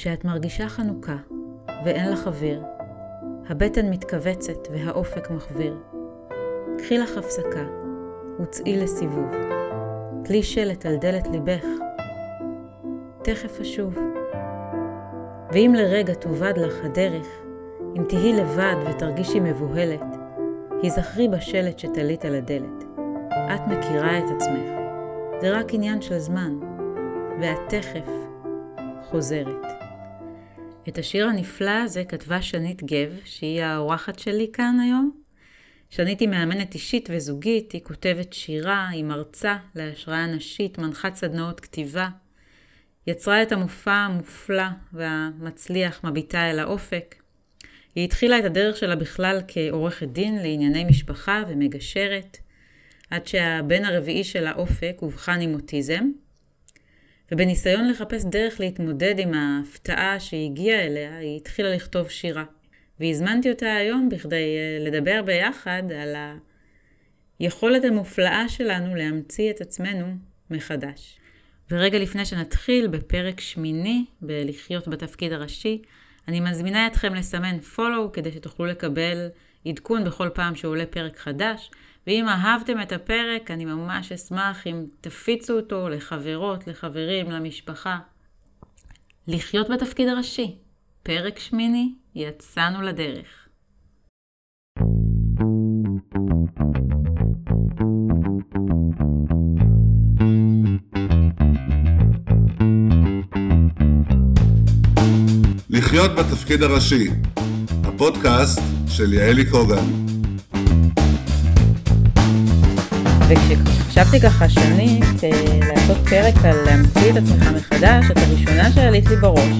כשאת מרגישה חנוכה ואין לך אוויר, הבטן מתכווצת והאופק מחוויר. קחי לך הפסקה וצאי לסיבוב. כלי שלט על דלת ליבך. תכף אשוב. ואם לרגע תאבד לך הדרך, אם תהי לבד ותרגישי מבוהלת, היזכרי בשלט שתלית על הדלת. את מכירה את עצמך. זה רק עניין של זמן, ואת תכף חוזרת. את השיר הנפלא הזה כתבה שנית גב, שהיא האורחת שלי כאן היום. שנית היא מאמנת אישית וזוגית, היא כותבת שירה, היא מרצה להשראה נשית, מנחת סדנאות כתיבה. יצרה את המופע המופלא והמצליח מביטה אל האופק. היא התחילה את הדרך שלה בכלל כעורכת דין לענייני משפחה ומגשרת, עד שהבן הרביעי של האופק אובחן עם אוטיזם, ובניסיון לחפש דרך להתמודד עם ההפתעה שהגיעה אליה, היא התחילה לכתוב שירה. והזמנתי אותה היום בכדי אה, לדבר ביחד על היכולת המופלאה שלנו להמציא את עצמנו מחדש. ורגע לפני שנתחיל בפרק שמיני בלחיות בתפקיד הראשי, אני מזמינה אתכם לסמן follow כדי שתוכלו לקבל עדכון בכל פעם שעולה פרק חדש, ואם אהבתם את הפרק, אני ממש אשמח אם תפיצו אותו לחברות, לחברים, למשפחה. לחיות בתפקיד הראשי, פרק שמיני, יצאנו לדרך. לחיות בתפקיד הראשי, הפודקאסט של יעלי קוגן. וכשחשבתי ככה שנית אה, לעשות פרק על להמציא את עצמך מחדש, את הראשונה שעלית לי בראש.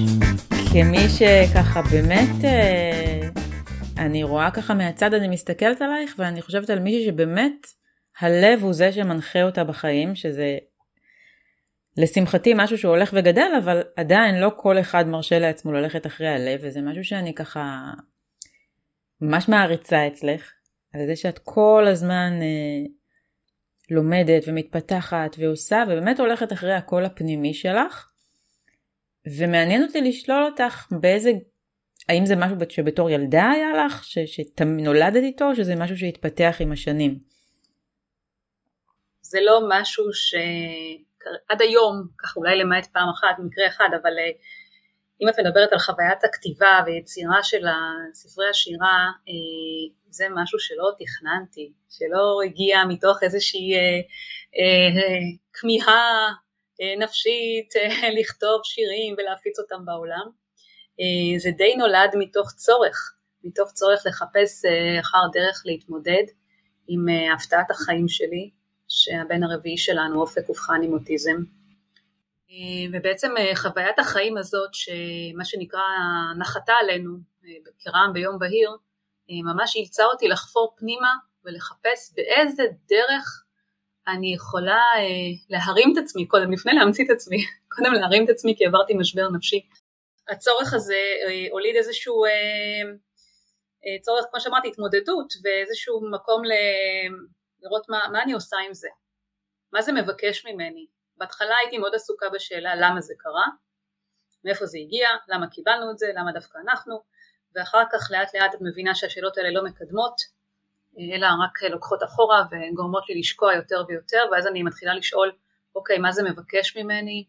כמי שככה באמת, אה, אני רואה ככה מהצד, אני מסתכלת עלייך ואני חושבת על מישהי שבאמת הלב הוא זה שמנחה אותה בחיים, שזה לשמחתי משהו שהוא הולך וגדל, אבל עדיין לא כל אחד מרשה לעצמו ללכת אחרי הלב, וזה משהו שאני ככה ממש מעריצה אצלך, על זה שאת כל הזמן אה, לומדת ומתפתחת ועושה, ובאמת הולכת אחרי הקול הפנימי שלך. ומעניין אותי לשלול אותך באיזה, האם זה משהו שבתור ילדה היה לך, שנולדת איתו, או שזה משהו שהתפתח עם השנים? זה לא משהו שעד היום, ככה אולי למעט פעם אחת, מקרה אחד, אבל אה, אם את מדברת על חוויית הכתיבה ויצירה של ספרי השירה, אה, זה משהו שלא תכננתי, שלא הגיע מתוך איזושהי אה, אה, כמיהה אה, נפשית אה, לכתוב שירים ולהפיץ אותם בעולם. אה, זה די נולד מתוך צורך, מתוך צורך לחפש אה, אחר דרך להתמודד עם אה, הפתעת החיים שלי, שהבן הרביעי שלנו אופק אובחן עם אוטיזם. אה, ובעצם אה, חוויית החיים הזאת, שמה שנקרא נחתה עלינו אה, כרעם ביום בהיר, ממש אילצה אותי לחפור פנימה ולחפש באיזה דרך אני יכולה להרים את עצמי, קודם לפני להמציא את עצמי, קודם להרים את עצמי כי עברתי משבר נפשי. הצורך הזה הוליד איזשהו צורך, כמו שאמרתי, התמודדות ואיזשהו מקום. לראות מה, מה אני עושה עם זה, מה זה מבקש ממני, בהתחלה הייתי מאוד עסוקה בשאלה למה זה קרה, מאיפה זה הגיע, למה קיבלנו את זה, למה דווקא אנחנו, ואחר כך לאט לאט את מבינה שהשאלות האלה לא מקדמות, אלא רק לוקחות אחורה וגורמות לי לשקוע יותר ויותר, ואז אני מתחילה לשאול, אוקיי, מה זה מבקש ממני,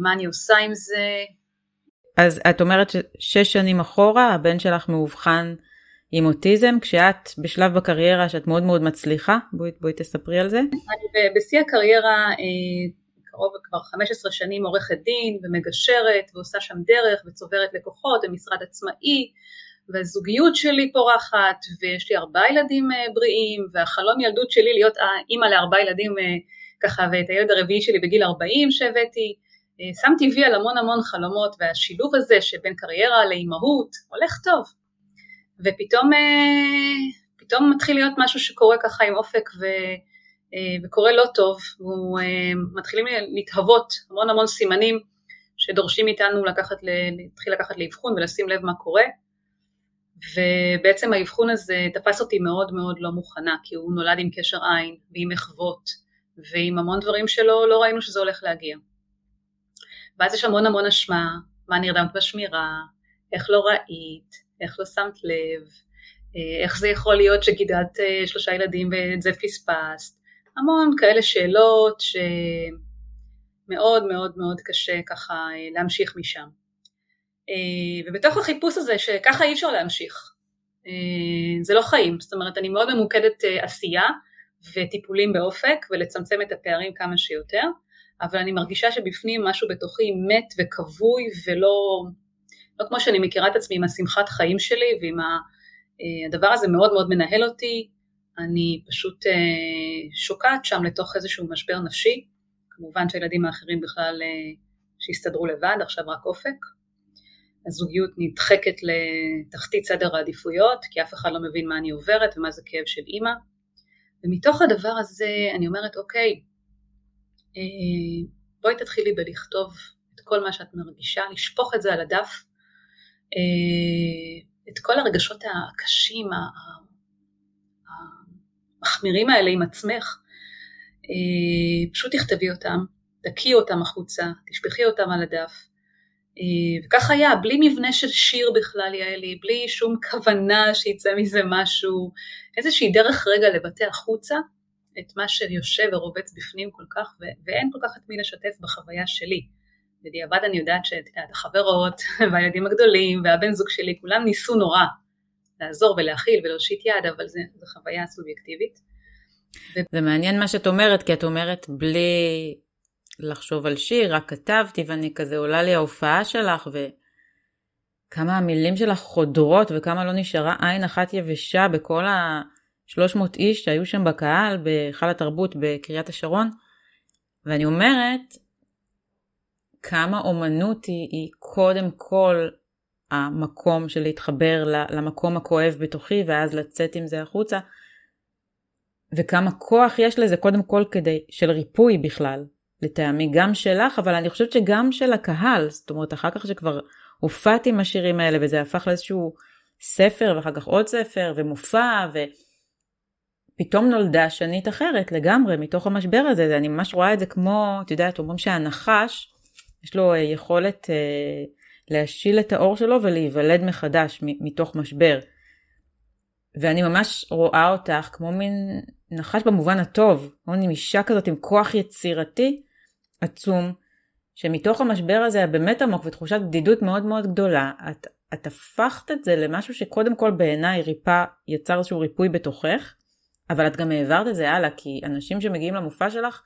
מה אני עושה עם זה. אז את אומרת ששש שנים אחורה הבן שלך מאובחן עם אוטיזם, כשאת בשלב בקריירה שאת מאוד מאוד מצליחה, בואי, בואי תספרי על זה. אני בשיא הקריירה אה, קרוב כבר 15 שנים עורכת דין ומגשרת ועושה שם דרך וצוברת לקוחות ומשרד עצמאי והזוגיות שלי פורחת ויש לי ארבעה ילדים אה, בריאים והחלום ילדות שלי להיות אימא לארבעה ילדים אה, ככה ואת הילד הרביעי שלי בגיל 40 שהבאתי שמתי וי על המון המון חלומות והשילוב הזה שבין קריירה לאימהות הולך טוב ופתאום אה, פתאום מתחיל להיות משהו שקורה ככה עם אופק ו, אה, וקורה לא טוב, ומתחילים אה, להתהוות המון המון סימנים שדורשים מאיתנו לקחת, להתחיל לקחת לאבחון ולשים לב מה קורה, ובעצם האבחון הזה תפס אותי מאוד מאוד לא מוכנה, כי הוא נולד עם קשר עין ועם מחוות ועם המון דברים שלא לא ראינו שזה הולך להגיע. ואז יש המון המון אשמה מה נרדמת בשמירה, איך לא ראית, איך לא שמת לב, אה, איך זה יכול להיות שגידלת אה, שלושה ילדים ואת זה פספסת, המון כאלה שאלות שמאוד מאוד מאוד קשה ככה אה, להמשיך משם. ובתוך החיפוש הזה שככה אי אפשר להמשיך, זה לא חיים, זאת אומרת אני מאוד ממוקדת עשייה וטיפולים באופק ולצמצם את הפערים כמה שיותר, אבל אני מרגישה שבפנים משהו בתוכי מת וכבוי ולא לא כמו שאני מכירה את עצמי עם השמחת חיים שלי ועם אה, הדבר הזה מאוד מאוד מנהל אותי, אני פשוט אה, שוקעת שם לתוך איזשהו משבר נפשי, כמובן שהילדים האחרים בכלל אה, שהסתדרו לבד, עכשיו רק אופק. הזוגיות נדחקת לתחתית סדר העדיפויות, כי אף אחד לא מבין מה אני עוברת ומה זה כאב של אימא. ומתוך הדבר הזה אני אומרת, אוקיי, בואי תתחילי בלכתוב את כל מה שאת מרגישה, לשפוך את זה על הדף, את כל הרגשות הקשים, המחמירים האלה עם עצמך, אה, פשוט תכתבי אותם, תקיעי אותם החוצה, תשפכי אותם על הדף. אה, וכך היה, בלי מבנה של שיר בכלל, יעלי, בלי שום כוונה שיצא מזה משהו, איזושהי דרך רגע לבטא החוצה את מה שיושב ורובץ בפנים כל כך, ואין כל כך את מי לשתף בחוויה שלי. בדיעבד אני יודעת שאת יודעת, החברות והילדים הגדולים והבן זוג שלי, כולם ניסו נורא לעזור ולהכיל ולהושיט יד, אבל זו חוויה סובייקטיבית. זה מעניין מה שאת אומרת, כי את אומרת בלי לחשוב על שיר, רק כתבתי ואני כזה עולה לי ההופעה שלך וכמה המילים שלך חודרות וכמה לא נשארה עין אחת יבשה בכל ה-300 איש שהיו שם בקהל בהיכל התרבות בקריית השרון. ואני אומרת, כמה אומנות היא, היא קודם כל המקום של להתחבר למקום הכואב בתוכי ואז לצאת עם זה החוצה. וכמה כוח יש לזה קודם כל כדי, של ריפוי בכלל, לטעמי גם שלך, אבל אני חושבת שגם של הקהל, זאת אומרת אחר כך שכבר הופעתי עם השירים האלה וזה הפך לאיזשהו ספר ואחר כך עוד ספר ומופע ופתאום נולדה שנית אחרת לגמרי מתוך המשבר הזה, אני ממש רואה את זה כמו, את יודעת, אומרים שהנחש יש לו אה, יכולת אה, להשיל את האור שלו ולהיוולד מחדש מתוך משבר. ואני ממש רואה אותך כמו מין נחש במובן הטוב, כמו מין אישה כזאת עם כוח יצירתי עצום, שמתוך המשבר הזה הבאמת עמוק ותחושת בדידות מאוד מאוד גדולה, את, את הפכת את זה למשהו שקודם כל בעיניי ריפא, יצר איזשהו ריפוי בתוכך, אבל את גם העברת את זה הלאה, כי אנשים שמגיעים למופע שלך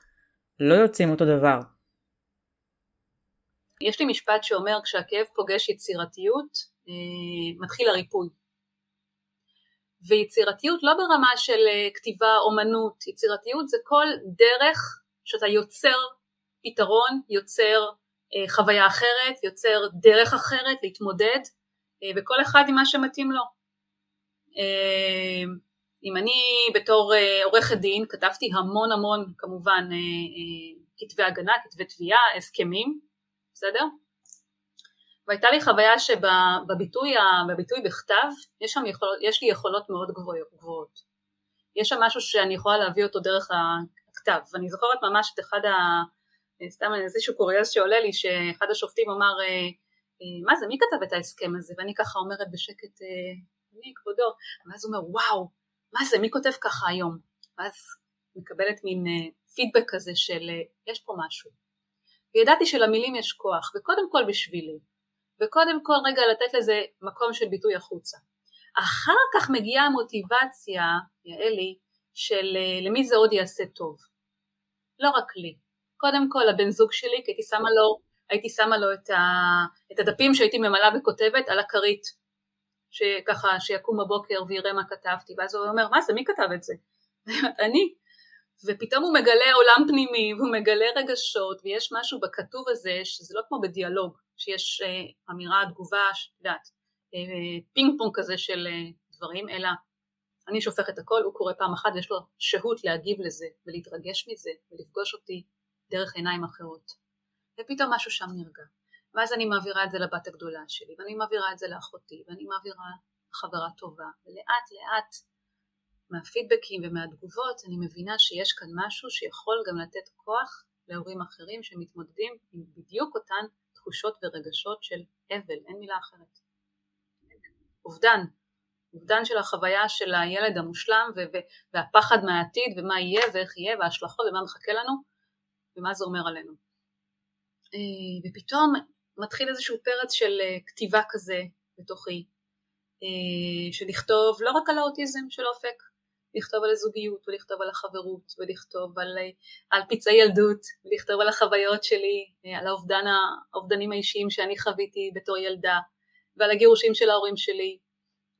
לא יוצאים אותו דבר. יש לי משפט שאומר כשהכאב פוגש יצירתיות אה, מתחיל הריפוי. ויצירתיות לא ברמה של אה, כתיבה, אומנות, יצירתיות זה כל דרך שאתה יוצר פתרון, יוצר אה, חוויה אחרת, יוצר דרך אחרת להתמודד, וכל אחד עם מה שמתאים לו. אם אני בתור עורכת דין כתבתי המון המון כמובן כתבי הגנה, כתבי תביעה, הסכמים, בסדר? והייתה לי חוויה שבביטוי בביטוי בכתב יש, שם יכול, יש לי יכולות מאוד גבוהות. יש שם משהו שאני יכולה להביא אותו דרך הכתב. ואני זוכרת ממש את אחד ה... סתם איזשהו קוריוז שעולה לי, שאחד השופטים אמר, אה, אה, מה זה, מי כתב את ההסכם הזה? ואני ככה אומרת בשקט, אה, אני כבודו. ואז הוא אומר, וואו, מה זה, מי כותב ככה היום? ואז מקבלת מין פידבק כזה של, יש פה משהו. וידעתי שלמילים יש כוח, וקודם כל בשבילי, וקודם כל רגע לתת לזה מקום של ביטוי החוצה. אחר כך מגיעה המוטיבציה, יעלי, של אה, למי זה עוד יעשה טוב. לא רק לי. קודם כל לבן זוג שלי, כי הייתי שמה לו, הייתי שמה לו את, ה, את הדפים שהייתי ממלאה וכותבת על הכרית. שככה, שיקום בבוקר ויראה מה כתבתי, ואז הוא אומר, מה זה, מי כתב את זה? אני. ופתאום הוא מגלה עולם פנימי והוא מגלה רגשות ויש משהו בכתוב הזה שזה לא כמו בדיאלוג שיש אה, אמירה תגובה את יודעת אה, פינג פונג כזה של אה, דברים אלא אני שופך את הכל הוא קורא פעם אחת ויש לו שהות להגיב לזה ולהתרגש מזה ולפגוש אותי דרך עיניים אחרות. ופתאום משהו שם נרגע. ואז אני מעבירה את זה לבת הגדולה שלי ואני מעבירה את זה לאחותי ואני מעבירה לחברה טובה ולאט לאט מהפידבקים ומהתגובות אני מבינה שיש כאן משהו שיכול גם לתת כוח להורים אחרים שמתמודדים עם בדיוק אותן תחושות ורגשות של אבל, אין מילה אחרת. אובדן, אובדן של החוויה של הילד המושלם והפחד מהעתיד ומה יהיה ואיך יהיה וההשלכות ומה מחכה לנו ומה זה אומר עלינו. אה, ופתאום מתחיל איזשהו פרץ של אה, כתיבה כזה בתוכי, אה, של לכתוב לא רק על האוטיזם של אופק, לכתוב על הזוגיות ולכתוב על החברות ולכתוב על, על פצעי ילדות ולכתוב על החוויות שלי, על האובדן, האובדנים האישיים שאני חוויתי בתור ילדה ועל הגירושים של ההורים שלי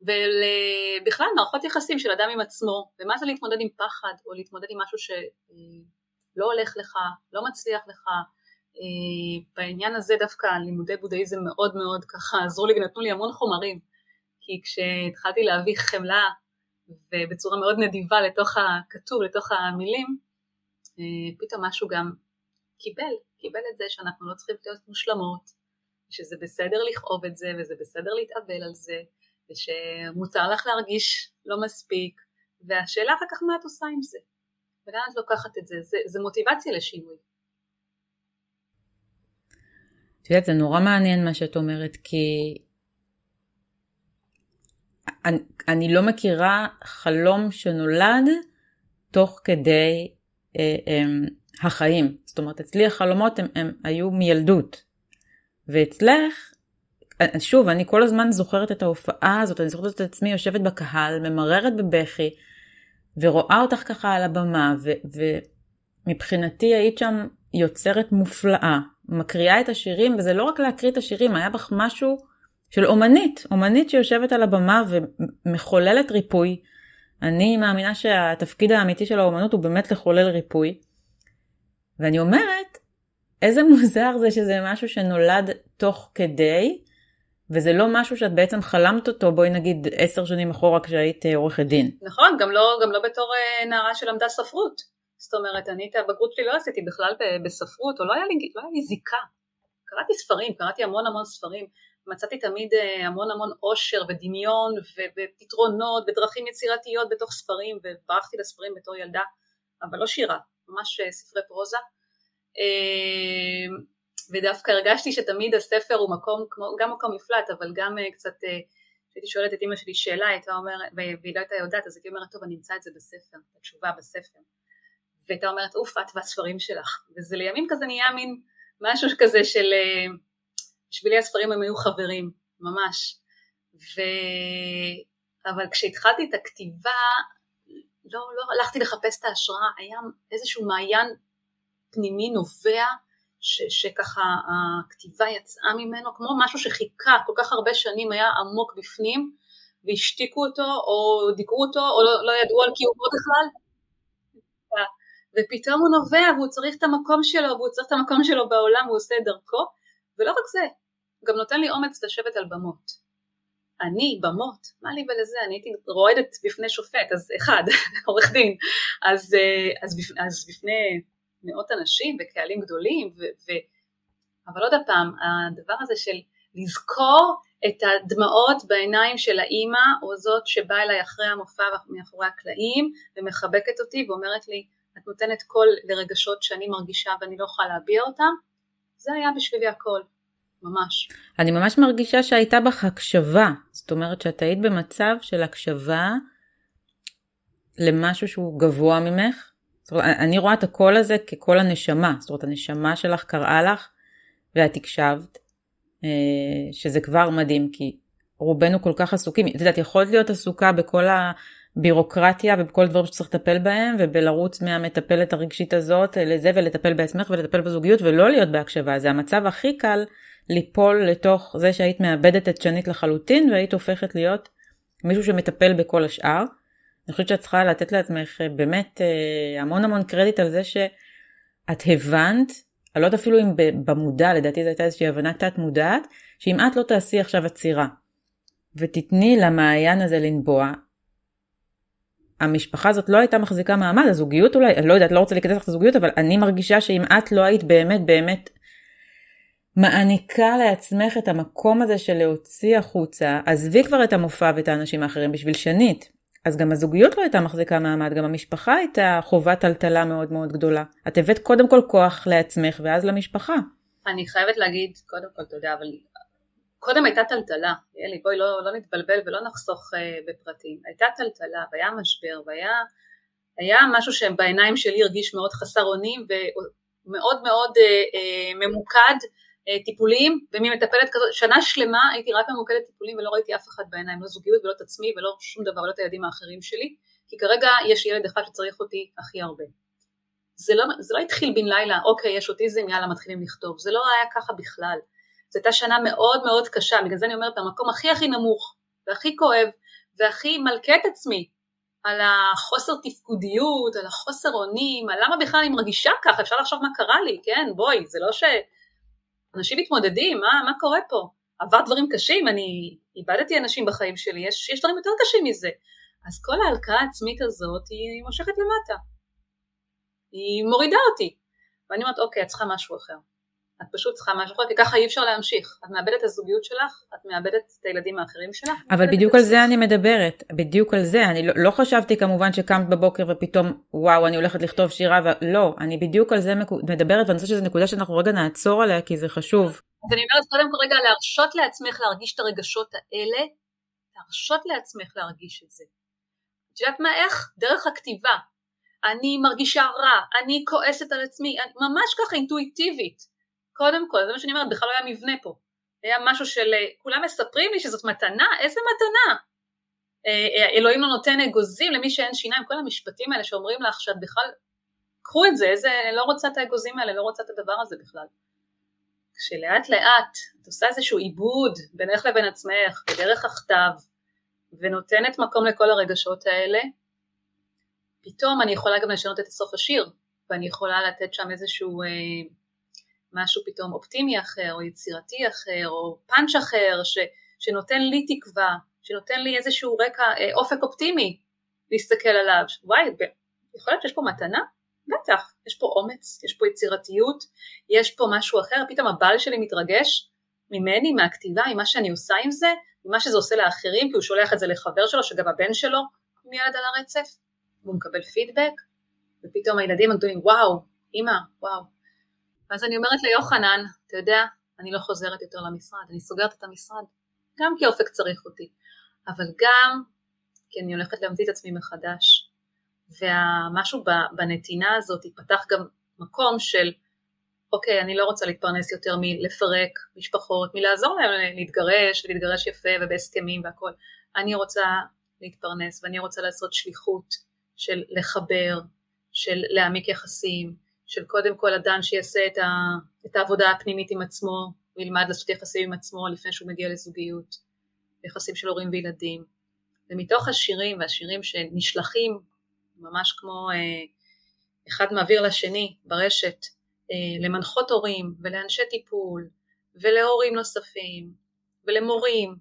ובכלל מערכות יחסים של אדם עם עצמו ומה זה להתמודד עם פחד או להתמודד עם משהו שלא הולך לך, לא מצליח לך אה, בעניין הזה דווקא לימודי בודהיזם מאוד מאוד ככה עזרו לי ונתנו לי המון חומרים כי כשהתחלתי להביא חמלה ובצורה מאוד נדיבה לתוך הכתוב, לתוך המילים, אה, פתאום משהו גם קיבל, קיבל את זה שאנחנו לא צריכים להיות מושלמות, שזה בסדר לכאוב את זה וזה בסדר להתאבל על זה, ושמותר לך להרגיש לא מספיק, והשאלה אחר כך מה את עושה עם זה, ולאן את לוקחת את זה, זה, זה מוטיבציה לשינוי. את יודעת, זה נורא מעניין מה שאת אומרת, כי אני, לא מכירה חלום שנולד תוך כדי אה, אה, החיים. זאת אומרת, אצלי החלומות הם, הם היו מילדות. ואצלך, אה, שוב, אני כל הזמן זוכרת את ההופעה הזאת, אני זוכרת את עצמי יושבת בקהל, ממררת בבכי, ורואה אותך ככה על הבמה, ו, ומבחינתי היית שם יוצרת מופלאה, מקריאה את השירים, וזה לא רק להקריא את השירים, היה בך משהו של אומנית, אומנית שיושבת על הבמה ומחוללת ריפוי. אני מאמינה שהתפקיד האמיתי של האומנות הוא באמת לחולל ריפוי. ואני אומרת, איזה מוזר זה שזה משהו שנולד תוך כדי, וזה לא משהו שאת בעצם חלמת אותו, בואי נגיד עשר שנים אחורה כשהיית אה, עורכת דין. נכון, גם לא, גם לא בתור אה, נערה שלמדה ספרות. זאת אומרת, אני את הבגרות שלי לא עשיתי בכלל בספרות, או לא היה לי, לא היה לי זיקה. קראתי ספרים, קראתי המון המון ספרים, מצאתי תמיד אה, המון המון עושר ודמיון ופתרונות ודרכים יצירתיות בתוך ספרים, וברחתי לספרים בתור ילדה, אבל לא שירה, ממש אה, ספרי פרוזה. אה, ודווקא הרגשתי שתמיד הספר הוא מקום, גם מקום מפלט, אבל גם קצת, כשהייתי שואלת את אמא שלי שאלה, הייתה אומרת, והיא לא הייתה יודעת, אז הייתי אומרת, טוב, אני אמצא את זה בספר, התשובה בספר. והייתה אומרת אוף את והספרים שלך וזה לימים כזה נהיה מין משהו כזה של בשבילי הספרים הם היו חברים ממש. ו... אבל כשהתחלתי את הכתיבה לא, לא הלכתי לחפש את ההשראה. היה איזשהו מעיין פנימי נובע ש, שככה הכתיבה יצאה ממנו כמו משהו שחיכה כל כך הרבה שנים היה עמוק בפנים והשתיקו אותו או דיכאו אותו או לא, לא ידעו על קיומו בכלל. ופתאום הוא נובע והוא צריך את המקום שלו והוא צריך את המקום שלו בעולם והוא עושה את דרכו. ולא רק זה, גם נותן לי אומץ לשבת על במות. אני, במות, מה לי ולזה, אני הייתי רועדת בפני שופט, אז אחד, עורך דין, אז, אה, אז, בפני, אז בפני מאות אנשים וקהלים גדולים, ו, ו, אבל עוד פעם, הדבר הזה של לזכור את הדמעות בעיניים של האימא, או זאת שבאה אליי אחרי המופע מאחורי הקלעים, ומחבקת אותי ואומרת לי, את נותנת קול לרגשות שאני מרגישה ואני לא יכולה להביע אותם, זה היה בשבילי הכל, ממש. אני ממש מרגישה שהייתה בך הקשבה, זאת אומרת שאת היית במצב של הקשבה למשהו שהוא גבוה ממך. זאת אומרת, אני רואה את הקול הזה כקול הנשמה, זאת אומרת הנשמה שלך קראה לך ואת הקשבת, אה, שזה כבר מדהים כי רובנו כל כך עסוקים, את יודעת, יכולת להיות עסוקה בכל ה... בירוקרטיה ובכל דברים שצריך לטפל בהם ובלרוץ מהמטפלת הרגשית הזאת לזה ולטפל בעצמך ולטפל בזוגיות ולא להיות בהקשבה זה המצב הכי קל ליפול לתוך זה שהיית מאבדת את שנית לחלוטין והיית הופכת להיות מישהו שמטפל בכל השאר. אני חושבת שאת צריכה לתת לעצמך אה, באמת אה, המון המון קרדיט על זה שאת הבנת, אני לא יודעת אפילו אם במודע, לדעתי זו הייתה איזושהי הבנה תת מודעת, שאם את לא תעשי עכשיו עצירה ותתני למעיין הזה לנבוע, המשפחה הזאת לא הייתה מחזיקה מעמד, הזוגיות אולי, אני לא יודעת, לא רוצה להיכנס לך את הזוגיות, אבל אני מרגישה שאם את לא היית באמת באמת מעניקה לעצמך את המקום הזה של להוציא החוצה, עזבי כבר את המופע ואת האנשים האחרים בשביל שנית. אז גם הזוגיות לא הייתה מחזיקה מעמד, גם המשפחה הייתה חובת טלטלה מאוד מאוד גדולה. את הבאת קודם כל כוח לעצמך ואז למשפחה. אני חייבת להגיד, קודם כל תודה, אבל קודם הייתה טלטלה, אלי בואי לא, לא נתבלבל ולא נחסוך uh, בפרטים, הייתה טלטלה והיה משבר והיה היה משהו שבעיניים שלי הרגיש מאוד חסר אונים ומאוד מאוד uh, uh, ממוקד uh, טיפולים ומי מטפלת כזאת, שנה שלמה הייתי רק ממוקדת טיפולים ולא ראיתי אף אחד בעיניים, לא זוגיות ולא את עצמי ולא שום דבר, ולא את הילדים האחרים שלי, כי כרגע יש ילד אחד שצריך אותי הכי הרבה. זה לא, זה לא התחיל בן לילה, אוקיי, יש אוטיזם, יאללה, מתחילים לכתוב. זה לא היה ככה בכלל. זו הייתה שנה מאוד מאוד קשה, בגלל זה אני אומרת, המקום הכי הכי נמוך, והכי כואב, והכי מלכה את עצמי, על החוסר תפקודיות, על החוסר אונים, על למה בכלל אני מרגישה ככה, אפשר לחשוב מה קרה לי, כן, בואי, זה לא ש... אנשים מתמודדים, מה, מה קורה פה? עבר דברים קשים, אני איבדתי אנשים בחיים שלי, יש, יש דברים יותר קשים מזה. אז כל ההלקאה העצמית הזאת היא מושכת למטה. היא מורידה אותי. ואני אומרת, אוקיי, את צריכה משהו אחר. את פשוט צריכה משהו אחר, כי ככה אי אפשר להמשיך. את מאבדת את הזוגיות שלך, את מאבדת את הילדים האחרים שלך. אבל בדיוק על זה אני מדברת, בדיוק על זה. אני לא, לא חשבתי כמובן שקמת בבוקר ופתאום, וואו, אני הולכת לכתוב שירה, ולא, אני בדיוק על זה מדברת, ואני חושבת שזו נקודה שאנחנו רגע נעצור עליה, כי זה חשוב. אז אני אומרת, קודם כל רגע, להרשות לעצמך להרגיש את הרגשות האלה, להרשות לעצמך להרגיש את זה. את יודעת מה, איך? דרך הכתיבה. אני מרגישה רע, אני כועסת על עצמי, ממש ככה אינטואיטיבית. קודם כל, זה מה שאני אומרת, בכלל לא היה מבנה פה. היה משהו של, אה, כולם מספרים לי שזאת מתנה, איזה מתנה? אה, אה, אלוהים לא נותן אגוזים למי שאין שיניים, כל המשפטים האלה שאומרים לך שאת בכלל, קחו את זה, איזה, לא רוצה את האגוזים האלה, לא רוצה את הדבר הזה בכלל. כשלאט לאט את עושה איזשהו עיבוד בינך לבין עצמך, בדרך הכתב, ונותנת מקום לכל הרגשות האלה, פתאום אני יכולה גם לשנות את סוף השיר, ואני יכולה לתת שם איזשהו אה, משהו פתאום אופטימי אחר, או יצירתי אחר, או פאנץ' אחר, ש, שנותן לי תקווה, שנותן לי איזשהו רקע, אה, אופק אופטימי להסתכל עליו. וואי, יכול להיות שיש פה מתנה? בטח, יש פה אומץ, יש פה יצירתיות, יש פה משהו אחר, פתאום הבעל שלי מתרגש ממני, מהכתיבה, ממה שאני עושה עם זה, ממה שזה עושה לאחרים, כי הוא שולח את זה לחבר שלו, שגם הבן שלו הוא ילד על הרצף, והוא מקבל פידבק, ופתאום הילדים הגדולים, וואו, אמא, וואו. ואז אני אומרת ליוחנן, אתה יודע, אני לא חוזרת יותר למשרד, אני סוגרת את המשרד, גם כי אופק צריך אותי, אבל גם כי אני הולכת להמציא את עצמי מחדש. והמשהו בנתינה הזאת יפתח גם מקום של אוקיי, אני לא רוצה להתפרנס יותר מלפרק משפחות, מלעזור להם להתגרש ולהתגרש יפה ובהסכמים והכל. אני רוצה להתפרנס ואני רוצה לעשות שליחות של לחבר, של להעמיק יחסים, של קודם כל אדם שיעשה את, ה, את העבודה הפנימית עם עצמו וילמד לעשות יחסים עם עצמו לפני שהוא מגיע לזוגיות, יחסים של הורים וילדים. ומתוך השירים והשירים שנשלחים ממש כמו אה, אחד מעביר לשני ברשת אה, למנחות הורים ולאנשי טיפול ולהורים נוספים ולמורים,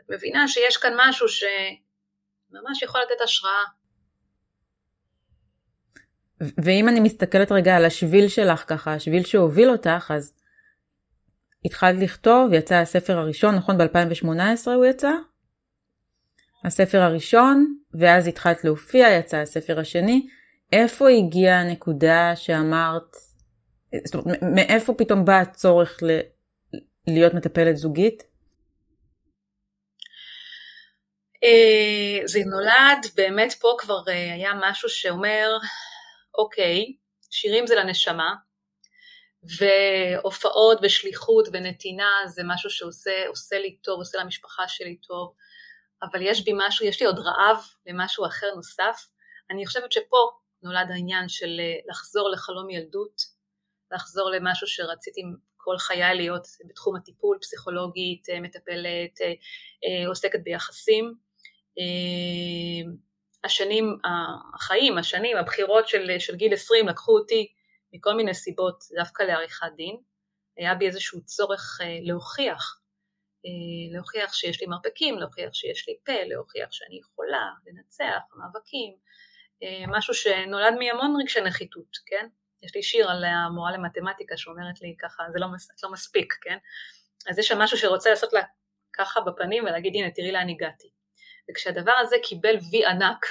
את מבינה שיש כאן משהו שממש יכול לתת השראה ואם אני מסתכלת רגע על השביל שלך ככה, השביל שהוביל אותך, אז התחלת לכתוב, יצא הספר הראשון, נכון? ב-2018 הוא יצא? הספר הראשון, ואז התחלת להופיע, יצא הספר השני. איפה הגיעה הנקודה שאמרת, זאת אומרת, מאיפה פתאום בא הצורך ל- להיות מטפלת זוגית? אה, זה נולד, באמת פה כבר אה, היה משהו שאומר, אוקיי, שירים זה לנשמה, והופעות ושליחות ונתינה זה משהו שעושה לי טוב, עושה למשפחה שלי טוב, אבל יש בי משהו, יש לי עוד רעב למשהו אחר נוסף. אני חושבת שפה נולד העניין של אה, לחזור לחלום ילדות, לחזור למשהו שרציתי כל חיי להיות בתחום הטיפול, פסיכולוגית, אה, מטפלת, אה, עוסקת ביחסים. השנים, החיים, השנים, הבחירות של, של גיל 20 לקחו אותי מכל מיני סיבות דווקא לעריכת דין. היה בי איזשהו צורך להוכיח, להוכיח שיש לי מרפקים, להוכיח שיש לי פה, להוכיח שאני יכולה לנצח, מאבקים, משהו שנולד מהמון רגשי נחיתות, כן? יש לי שיר על המורה למתמטיקה שאומרת לי ככה, זה לא, לא מספיק, כן? אז יש שם משהו שרוצה לעשות לה ככה בפנים ולהגיד הנה תראי לאן הגעתי. וכשהדבר הזה קיבל וי ענק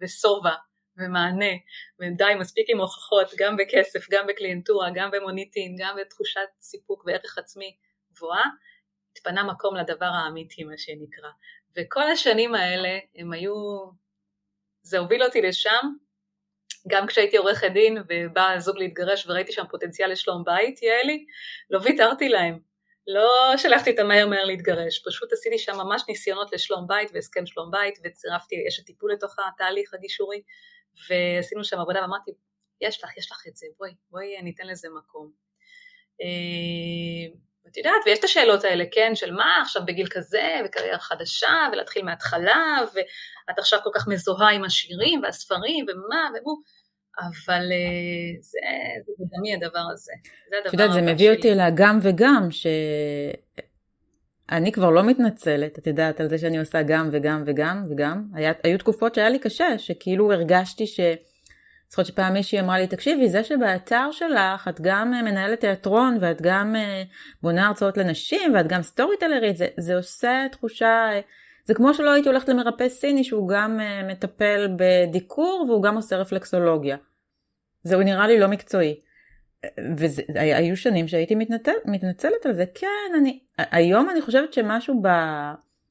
ושובע ומענה, ודי מספיק עם הוכחות, גם בכסף, גם בקליינטורה, גם במוניטין, גם בתחושת סיפוק וערך עצמי גבוהה, התפנה מקום לדבר האמיתי מה שנקרא. וכל השנים האלה הם היו, זה הוביל אותי לשם, גם כשהייתי עורכת דין ובא הזוג להתגרש וראיתי שם פוטנציאל לשלום בית, יעלי, לא ויתרתי להם. לא שלחתי אותם מהר מהר להתגרש, פשוט עשיתי שם ממש ניסיונות לשלום בית והסכם שלום בית וצירפתי אשת טיפול לתוך התהליך הגישורי ועשינו שם עבודה ואמרתי, יש לך, יש לך את זה, בואי, בואי ניתן לזה מקום. אה, את יודעת, ויש את השאלות האלה, כן, של מה עכשיו בגיל כזה, וקריירה חדשה, ולהתחיל מההתחלה, ואת עכשיו כל כך מזוהה עם השירים והספרים, ומה, ומו, אבל אה, זה, זה בדמי הדבר הזה. זה הדבר את יודעת, זה מביא אותי לגם וגם, שאני כבר לא מתנצלת, את יודעת, על זה שאני עושה גם וגם וגם וגם. היה, היו תקופות שהיה לי קשה, שכאילו הרגשתי ש... זוכרת שפעם מישהי אמרה לי, תקשיבי, זה שבאתר שלך את גם אה, מנהלת תיאטרון ואת גם אה, בונה הרצאות לנשים ואת גם סטורי טלרית, זה, זה עושה תחושה, זה כמו שלא הייתי הולכת למרפא סיני שהוא גם אה, מטפל בדיקור והוא גם עושה רפלקסולוגיה. זהו נראה לי לא מקצועי. והיו שנים שהייתי מתנצל, מתנצלת על זה, כן, אני, היום אני חושבת שמשהו ב...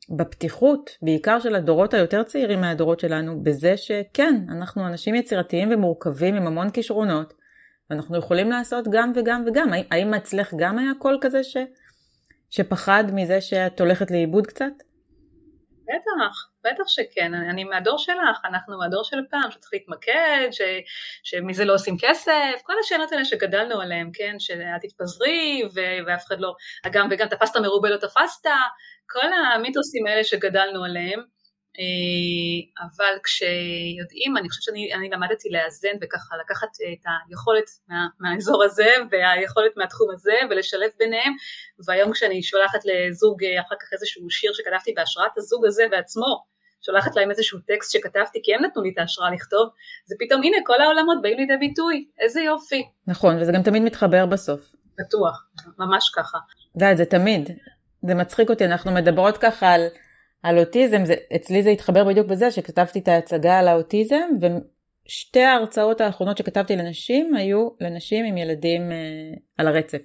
בפתיחות, בעיקר של הדורות היותר צעירים מהדורות שלנו, בזה שכן, אנחנו אנשים יצירתיים ומורכבים עם המון כישרונות, ואנחנו יכולים לעשות גם וגם וגם. האם אצלך גם היה קול כזה ש... שפחד מזה שאת הולכת לאיבוד קצת? בטח, בטח שכן, אני, אני מהדור שלך, אנחנו מהדור של פעם, שצריך להתמקד, ש, שמזה לא עושים כסף, כל השאלות האלה שגדלנו עליהן, כן, שאת תתפזרי ו- ואף אחד לא, אגם וגם תפסת מרובה לא תפסת, כל המיתוסים האלה שגדלנו עליהם, אבל כשיודעים, אני חושבת שאני למדתי לאזן וככה לקחת את היכולת מה, מהאזור הזה והיכולת מהתחום הזה ולשלב ביניהם, והיום כשאני שולחת לזוג אה, אחר כך איזשהו שיר שכתבתי בהשראת הזוג הזה בעצמו, שולחת להם איזשהו טקסט שכתבתי כי הם נתנו לי את ההשראה לכתוב, זה פתאום הנה כל העולמות באים לידי ביטוי, איזה יופי. נכון, וזה גם תמיד מתחבר בסוף. בטוח, ממש ככה. די, זה תמיד. זה מצחיק אותי, אנחנו מדברות ככה על, על אוטיזם, זה, אצלי זה התחבר בדיוק בזה שכתבתי את ההצגה על האוטיזם, ושתי ההרצאות האחרונות שכתבתי לנשים היו לנשים עם ילדים אה, על הרצף.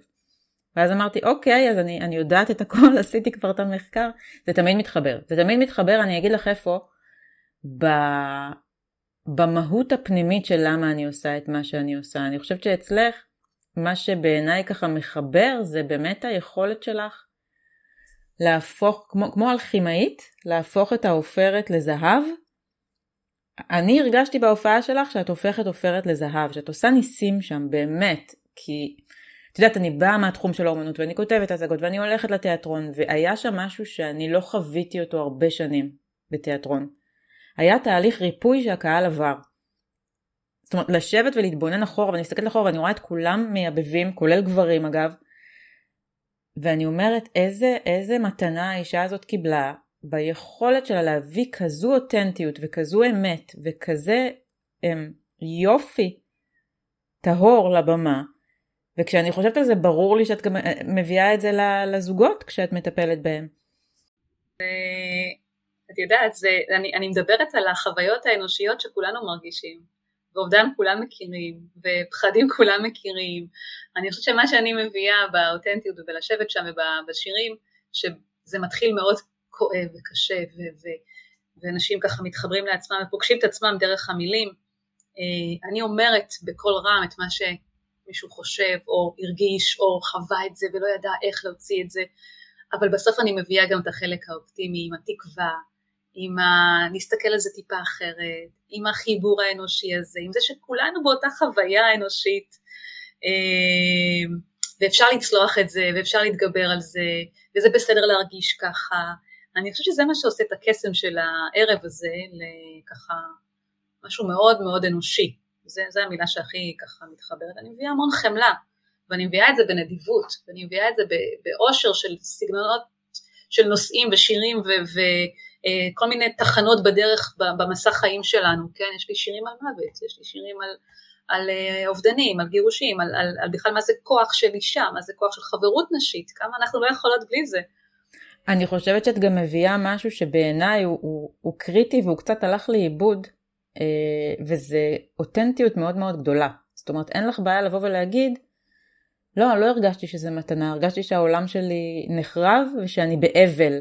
ואז אמרתי, אוקיי, אז אני, אני יודעת את הכל, עשיתי כבר את המחקר, זה תמיד מתחבר. זה תמיד מתחבר, אני אגיד לך איפה, ב... במהות הפנימית של למה אני עושה את מה שאני עושה. אני חושבת שאצלך, מה שבעיניי ככה מחבר, זה באמת היכולת שלך להפוך, כמו, כמו אלכימאית, להפוך את העופרת לזהב. אני הרגשתי בהופעה שלך שאת הופכת עופרת לזהב, שאת עושה ניסים שם, באמת, כי את יודעת, אני באה מהתחום של האומנות ואני כותבת הצגות ואני הולכת לתיאטרון, והיה שם משהו שאני לא חוויתי אותו הרבה שנים בתיאטרון. היה תהליך ריפוי שהקהל עבר. זאת אומרת, לשבת ולהתבונן אחורה, ואני מסתכלת אחורה ואני רואה את כולם מייבבים, כולל גברים אגב, ואני אומרת איזה, איזה מתנה האישה הזאת קיבלה ביכולת שלה להביא כזו אותנטיות וכזו אמת וכזה הם, יופי טהור לבמה. וכשאני חושבת על זה ברור לי שאת גם אה, מביאה את זה לזוגות כשאת מטפלת בהם. את יודעת, זה, אני, אני מדברת על החוויות האנושיות שכולנו מרגישים. ואובדן כולם מכירים, ופחדים כולם מכירים. אני חושבת שמה שאני מביאה באותנטיות ובלשבת שם ובשירים, שזה מתחיל מאוד כואב וקשה, ו- ו- ואנשים ככה מתחברים לעצמם ופוגשים את עצמם דרך המילים. אה, אני אומרת בקול רם את מה שמישהו חושב, או הרגיש, או חווה את זה ולא ידע איך להוציא את זה, אבל בסוף אני מביאה גם את החלק האופטימי עם התקווה, עם ה... נסתכל על זה טיפה אחרת, עם החיבור האנושי הזה, עם זה שכולנו באותה חוויה אנושית, אמ, ואפשר לצלוח את זה, ואפשר להתגבר על זה, וזה בסדר להרגיש ככה. אני חושבת שזה מה שעושה את הקסם של הערב הזה, לככה משהו מאוד מאוד אנושי. זו המילה שהכי ככה מתחברת. אני מביאה המון חמלה, ואני מביאה את זה בנדיבות, ואני מביאה את זה באושר של סגנונות של נושאים ושירים ו- ו- אה, כל מיני תחנות בדרך במסע חיים שלנו, כן? יש לי שירים על מוות, יש לי שירים על, על אה, אובדנים, על גירושים, על, על, על בכלל מה זה כוח של אישה, מה זה כוח של חברות נשית, כמה אנחנו לא יכולות בלי זה. אני חושבת שאת גם מביאה משהו שבעיניי הוא, הוא, הוא קריטי והוא קצת הלך לאיבוד אה, וזה אותנטיות מאוד מאוד גדולה. זאת אומרת, אין לך בעיה לבוא ולהגיד, לא, לא הרגשתי שזה מתנה, הרגשתי שהעולם שלי נחרב ושאני באבל.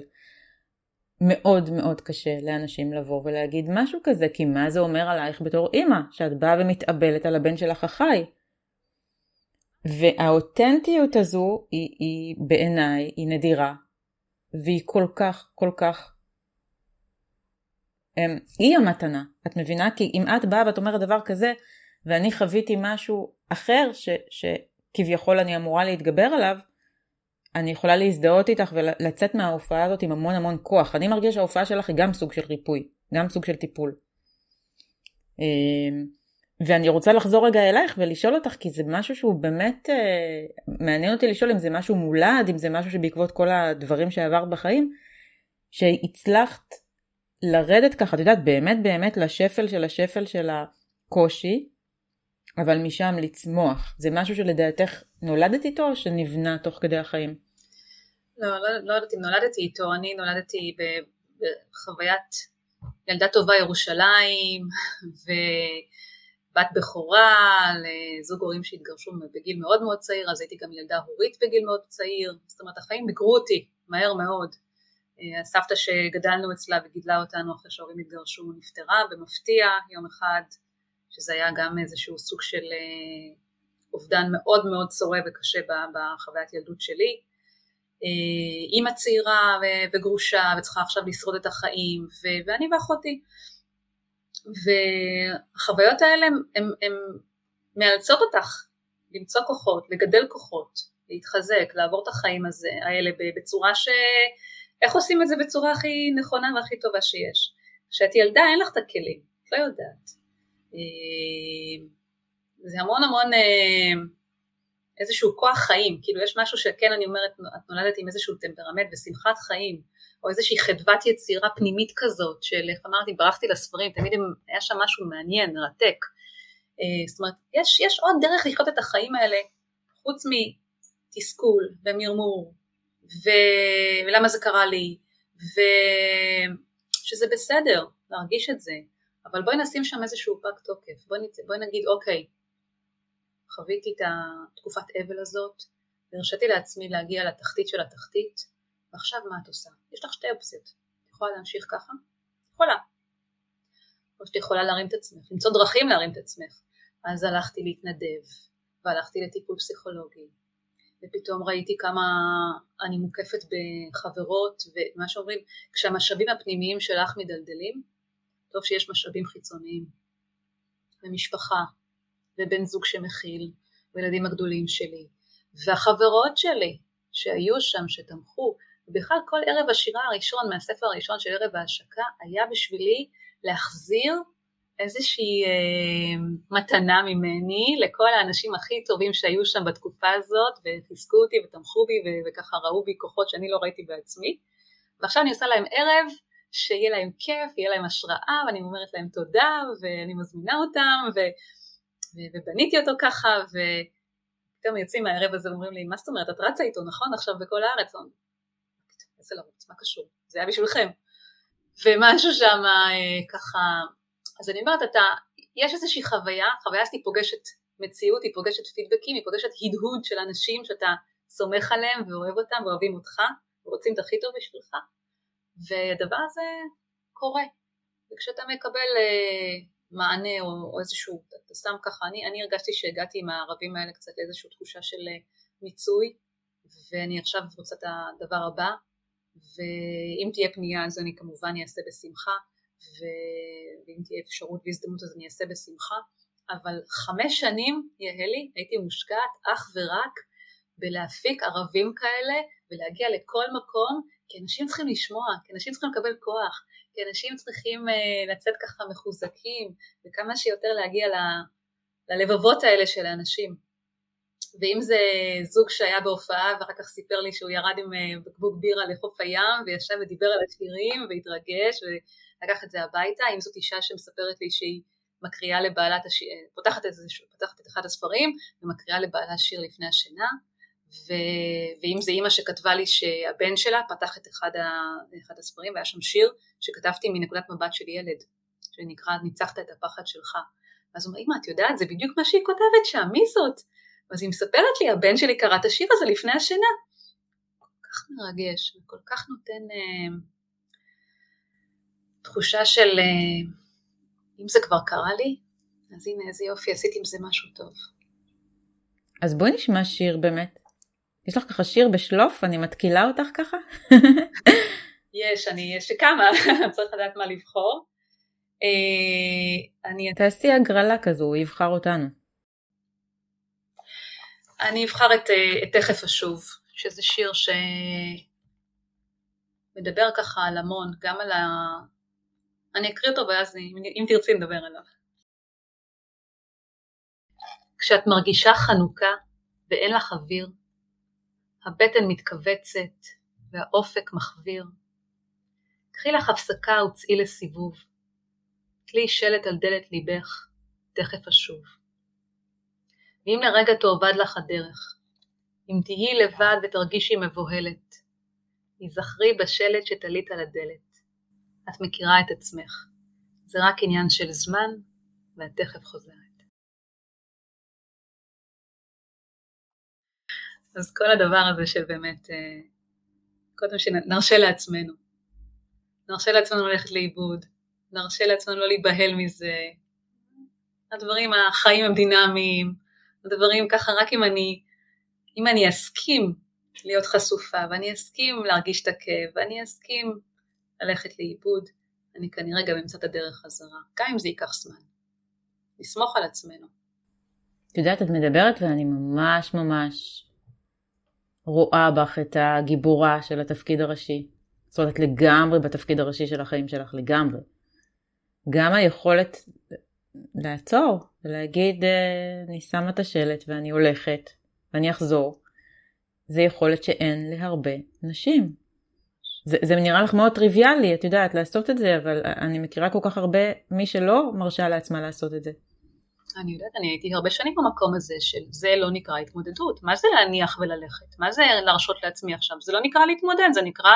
מאוד מאוד קשה לאנשים לבוא ולהגיד משהו כזה, כי מה זה אומר עלייך בתור אימא, שאת באה ומתאבלת על הבן שלך החי. והאותנטיות הזו היא, היא בעיניי, היא נדירה, והיא כל כך, כל כך, אמ, היא המתנה, את מבינה? כי אם את באה ואת אומרת דבר כזה, ואני חוויתי משהו אחר ש, שכביכול אני אמורה להתגבר עליו, אני יכולה להזדהות איתך ולצאת מההופעה הזאת עם המון המון כוח. אני מרגיש שההופעה שלך היא גם סוג של ריפוי, גם סוג של טיפול. אמ, ואני רוצה לחזור רגע אלייך ולשאול אותך, כי זה משהו שהוא באמת אה, מעניין אותי לשאול אם זה משהו מולד, אם זה משהו שבעקבות כל הדברים שעברת בחיים, שהצלחת לרדת ככה, את יודעת, באמת באמת לשפל של השפל של הקושי, אבל משם לצמוח. זה משהו שלדעתך נולדת איתו או שנבנה תוך כדי החיים? לא, לא, לא יודעת אם נולדתי איתו, אני נולדתי בחוויית ילדה טובה ירושלים, ובת בכורה לזוג הורים שהתגרשו בגיל מאוד מאוד צעיר, אז הייתי גם ילדה הורית בגיל מאוד צעיר, זאת אומרת החיים ביגרו אותי מהר מאוד. הסבתא שגדלנו אצלה וגידלה אותנו אחרי שההורים התגרשו נפטרה במפתיע יום אחד, שזה היה גם איזשהו סוג של אה, אובדן מאוד מאוד צורב וקשה בחוויית ילדות שלי. אה, אימא צעירה וגרושה וצריכה עכשיו לשרוד את החיים ו- ואני ואחותי והחוויות האלה הן מאלצות אותך למצוא כוחות, לגדל כוחות, להתחזק, לעבור את החיים הזה, האלה בצורה ש... איך עושים את זה בצורה הכי נכונה והכי טובה שיש? כשאת ילדה אין לך את הכלים, את לא יודעת. אה, זה המון המון איזשהו כוח חיים, כאילו יש משהו שכן אני אומרת, את נולדת עם איזשהו טמפרמנט ושמחת חיים, או איזושהי חדוות יצירה פנימית כזאת, של איך אמרתי, ברחתי לספרים, תמיד היה שם משהו מעניין, מרתק. אה, זאת אומרת, יש, יש עוד דרך לחיות את החיים האלה, חוץ מתסכול ומרמור, ו... ולמה זה קרה לי, ושזה בסדר להרגיש את זה, אבל בואי נשים שם איזשהו פג תוקף, בואי, בואי נגיד אוקיי, חוויתי את התקופת אבל הזאת, והרשיתי לעצמי להגיע לתחתית של התחתית, ועכשיו מה את עושה? יש לך שתי אופציות, את יכולה להמשיך ככה? יכולה. או שאת יכולה להרים את עצמך, למצוא דרכים להרים את עצמך. אז הלכתי להתנדב, והלכתי לטיפול פסיכולוגי, ופתאום ראיתי כמה אני מוקפת בחברות, ומה שאומרים, כשהמשאבים הפנימיים שלך מדלדלים, טוב שיש משאבים חיצוניים, ומשפחה, ובן זוג שמכיל, וילדים הגדולים שלי, והחברות שלי שהיו שם, שתמכו, ובכלל כל ערב השירה הראשון מהספר הראשון של ערב ההשקה היה בשבילי להחזיר איזושהי אה, מתנה ממני לכל האנשים הכי טובים שהיו שם בתקופה הזאת וחיזקו אותי ותמכו בי וככה ראו בי כוחות שאני לא ראיתי בעצמי. ועכשיו אני עושה להם ערב שיהיה להם כיף, יהיה להם השראה ואני אומרת להם תודה ואני מזמינה אותם ו... ובניתי אותו ככה, ופתאום יוצאים מהערב הזה ואומרים לי, מה זאת אומרת, את רצה איתו, נכון, עכשיו בכל הארץ? איזה לרוץ, מה קשור? זה היה בשבילכם. ומשהו שם אה, ככה, אז אני אומרת, אתה, יש איזושהי חוויה, חוויה שהיא פוגשת מציאות, היא פוגשת פידבקים, היא פוגשת הדהוד של אנשים שאתה סומך עליהם ואוהב אותם ואוהבים אותך ורוצים את הכי טוב בשבילך, והדבר הזה קורה. וכשאתה מקבל אה, מענה או, או איזשהו, אתה שם ככה, אני, אני הרגשתי שהגעתי עם הערבים האלה קצת לאיזושהי תחושה של אה, מיצוי ואני עכשיו רוצה את הדבר הבא ואם תהיה פנייה אז אני כמובן אעשה בשמחה ו... ואם תהיה אפשרות והזדמנות אז אני אעשה בשמחה אבל חמש שנים יהלי הייתי מושקעת אך ורק בלהפיק ערבים כאלה ולהגיע לכל מקום כי אנשים צריכים לשמוע, כי אנשים צריכים לקבל כוח, כי אנשים צריכים uh, לצאת ככה מחוזקים וכמה שיותר להגיע ל, ללבבות האלה של האנשים. ואם זה זוג שהיה בהופעה ואחר כך סיפר לי שהוא ירד עם uh, בקבוק בירה לחוף הים וישב ודיבר על השירים והתרגש ולקח את זה הביתה, אם זאת אישה שמספרת לי שהיא מקריאה לבעלת השיר, פותחת, איזשהו, פותחת את אחד הספרים ומקריאה לבעלה שיר לפני השינה ו... ואם זה אימא שכתבה לי שהבן שלה פתח את אחד, ה... אחד הספרים והיה שם שיר שכתבתי מנקודת מבט של ילד שנקרא ניצחת את הפחד שלך. אז הוא אומר, אמא, את יודעת, זה בדיוק מה שהיא כותבת שם, מי זאת? אז היא מספרת לי, הבן שלי קרא את השיר הזה לפני השינה. כל כך מרגש, וכל כך נותן אה, תחושה של אה, אם זה כבר קרה לי, אז הנה איזה יופי, עשיתי עם זה משהו טוב. אז בואי נשמע שיר באמת. יש לך ככה שיר בשלוף? אני מתקילה אותך ככה? יש, אני, יש לי כמה, צריך לדעת מה לבחור. אה, אני... תעשי הגרלה כזו, הוא יבחר אותנו. אני אבחר את, אה, את תכף אשוב, שזה שיר שמדבר ככה על המון, גם על ה... אני אקריא אותו ואז אם, אם תרצי נדבר עליו. כשאת מרגישה חנוכה ואין לך אוויר, הבטן מתכווצת והאופק מחוויר, קחי לך הפסקה וצאי לסיבוב. תלי שלט על דלת ליבך, תכף אשוב. ואם לרגע תאבד לך הדרך, אם תהיי לבד ותרגישי מבוהלת, היזכרי בשלט שתלית על הדלת. את מכירה את עצמך. זה רק עניין של זמן, ואת תכף חוזרת. אז כל הדבר הזה שבאמת, אה, קודם שנרשה לעצמנו, נרשה לעצמנו ללכת לאיבוד, נרשה לעצמנו לא להיבהל מזה, הדברים, החיים הם דינמיים, הדברים ככה רק אם אני, אם אני אסכים להיות חשופה ואני אסכים להרגיש את הכאב ואני אסכים ללכת לאיבוד, אני כנראה גם אמצא את הדרך חזרה, גם אם זה ייקח זמן. נסמוך על עצמנו. את יודעת, את מדברת ואני ממש ממש רואה בך את הגיבורה של התפקיד הראשי. זאת אומרת, את לגמרי בתפקיד הראשי של החיים שלך, לגמרי. גם היכולת לעצור ולהגיד, אה, אני שמה את השלט ואני הולכת ואני אחזור, זה יכולת שאין להרבה נשים. זה, זה נראה לך מאוד טריוויאלי, את יודעת, לעשות את זה, אבל אני מכירה כל כך הרבה מי שלא מרשה לעצמה לעשות את זה. אני יודעת, אני הייתי הרבה שנים במקום הזה של זה לא נקרא התמודדות. מה זה להניח וללכת? מה זה להרשות לעצמי עכשיו? זה לא נקרא להתמודד, זה נקרא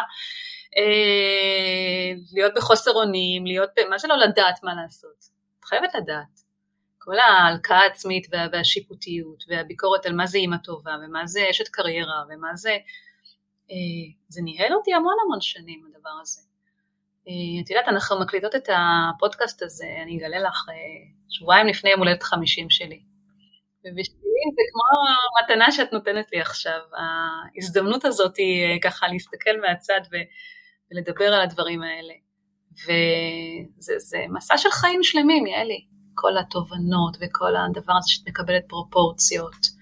אה, להיות בחוסר אונים, להיות, מה זה לא לדעת מה לעשות? את חייבת לדעת. כל ההלקאה העצמית וה, והשיפוטיות והביקורת על מה זה אימא טובה ומה זה אשת קריירה ומה זה, אה, זה ניהל אותי המון המון שנים הדבר הזה. אה, את יודעת, אנחנו מקליטות את הפודקאסט הזה, אני אגלה לך, אה, שבועיים לפני יום הולדת 50 שלי. ובשבילי זה כמו המתנה שאת נותנת לי עכשיו, ההזדמנות הזאת היא אה, ככה להסתכל מהצד ולדבר על הדברים האלה. וזה מסע של חיים שלמים, יעלי. כל התובנות וכל הדבר הזה שאת מקבלת פרופורציות.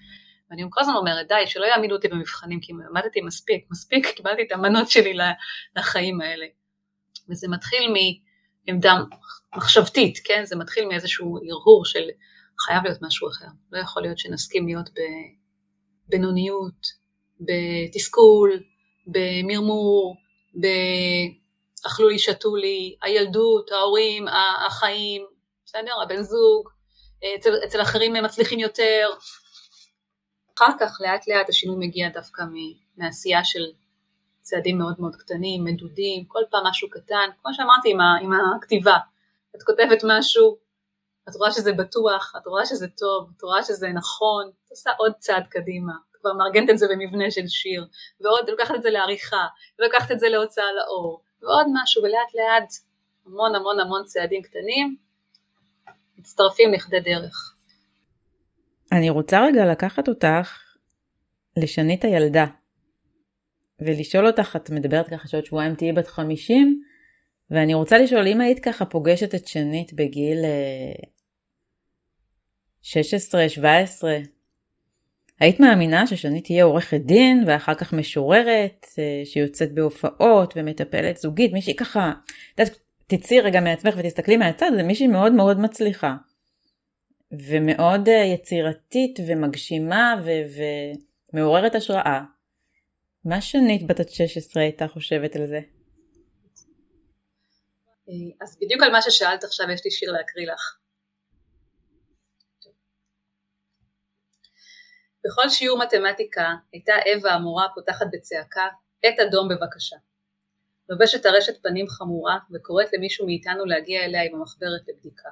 ואני כל הזמן אומרת, די, שלא יעמידו אותי במבחנים, כי למדתי מספיק, מספיק, קיבלתי את המנות שלי לחיים האלה. וזה מתחיל מעמדה מחשבתית, כן? זה מתחיל מאיזשהו הרהור של חייב להיות משהו אחר. לא יכול להיות שנסכים להיות בבינוניות, בתסכול, במרמור, באכלו לי, שתו לי, הילדות, ההורים, החיים, בסדר? הבן זוג, אצל, אצל אחרים הם מצליחים יותר. אחר כך לאט לאט השינוי מגיע דווקא מעשייה של צעדים מאוד מאוד קטנים, מדודים, כל פעם משהו קטן, כמו שאמרתי עם, ה, עם הכתיבה, את כותבת משהו, את רואה שזה בטוח, את רואה שזה טוב, את רואה שזה נכון, את עושה עוד צעד קדימה, את כבר מארגנת את זה במבנה של שיר, ועוד לוקחת את זה לעריכה, ולוקחת את זה להוצאה לאור, ועוד משהו, ולאט לאט המון המון המון צעדים קטנים, מצטרפים לכדי דרך. אני רוצה רגע לקחת אותך לשנית הילדה. ולשאול אותך, את מדברת ככה שעוד שבועיים תהיי בת 50, ואני רוצה לשאול, אם היית ככה פוגשת את שנית בגיל 16, 17, היית מאמינה ששנית תהיה עורכת דין ואחר כך משוררת אה, שיוצאת בהופעות ומטפלת זוגית, מישהי ככה, את יודעת, תצאי רגע מעצמך ותסתכלי מהצד, זה מישהי מאוד מאוד מצליחה. ומאוד אה, יצירתית ומגשימה ומעוררת השראה. מה שנית בת ה-16 הייתה חושבת על זה? אה, אז בדיוק על מה ששאלת עכשיו יש לי שיר להקריא לך. בכל שיעור מתמטיקה הייתה אווה המורה פותחת בצעקה, עת אדום בבקשה. לובשת הרשת פנים חמורה וקוראת למישהו מאיתנו להגיע אליה עם המחברת לבדיקה.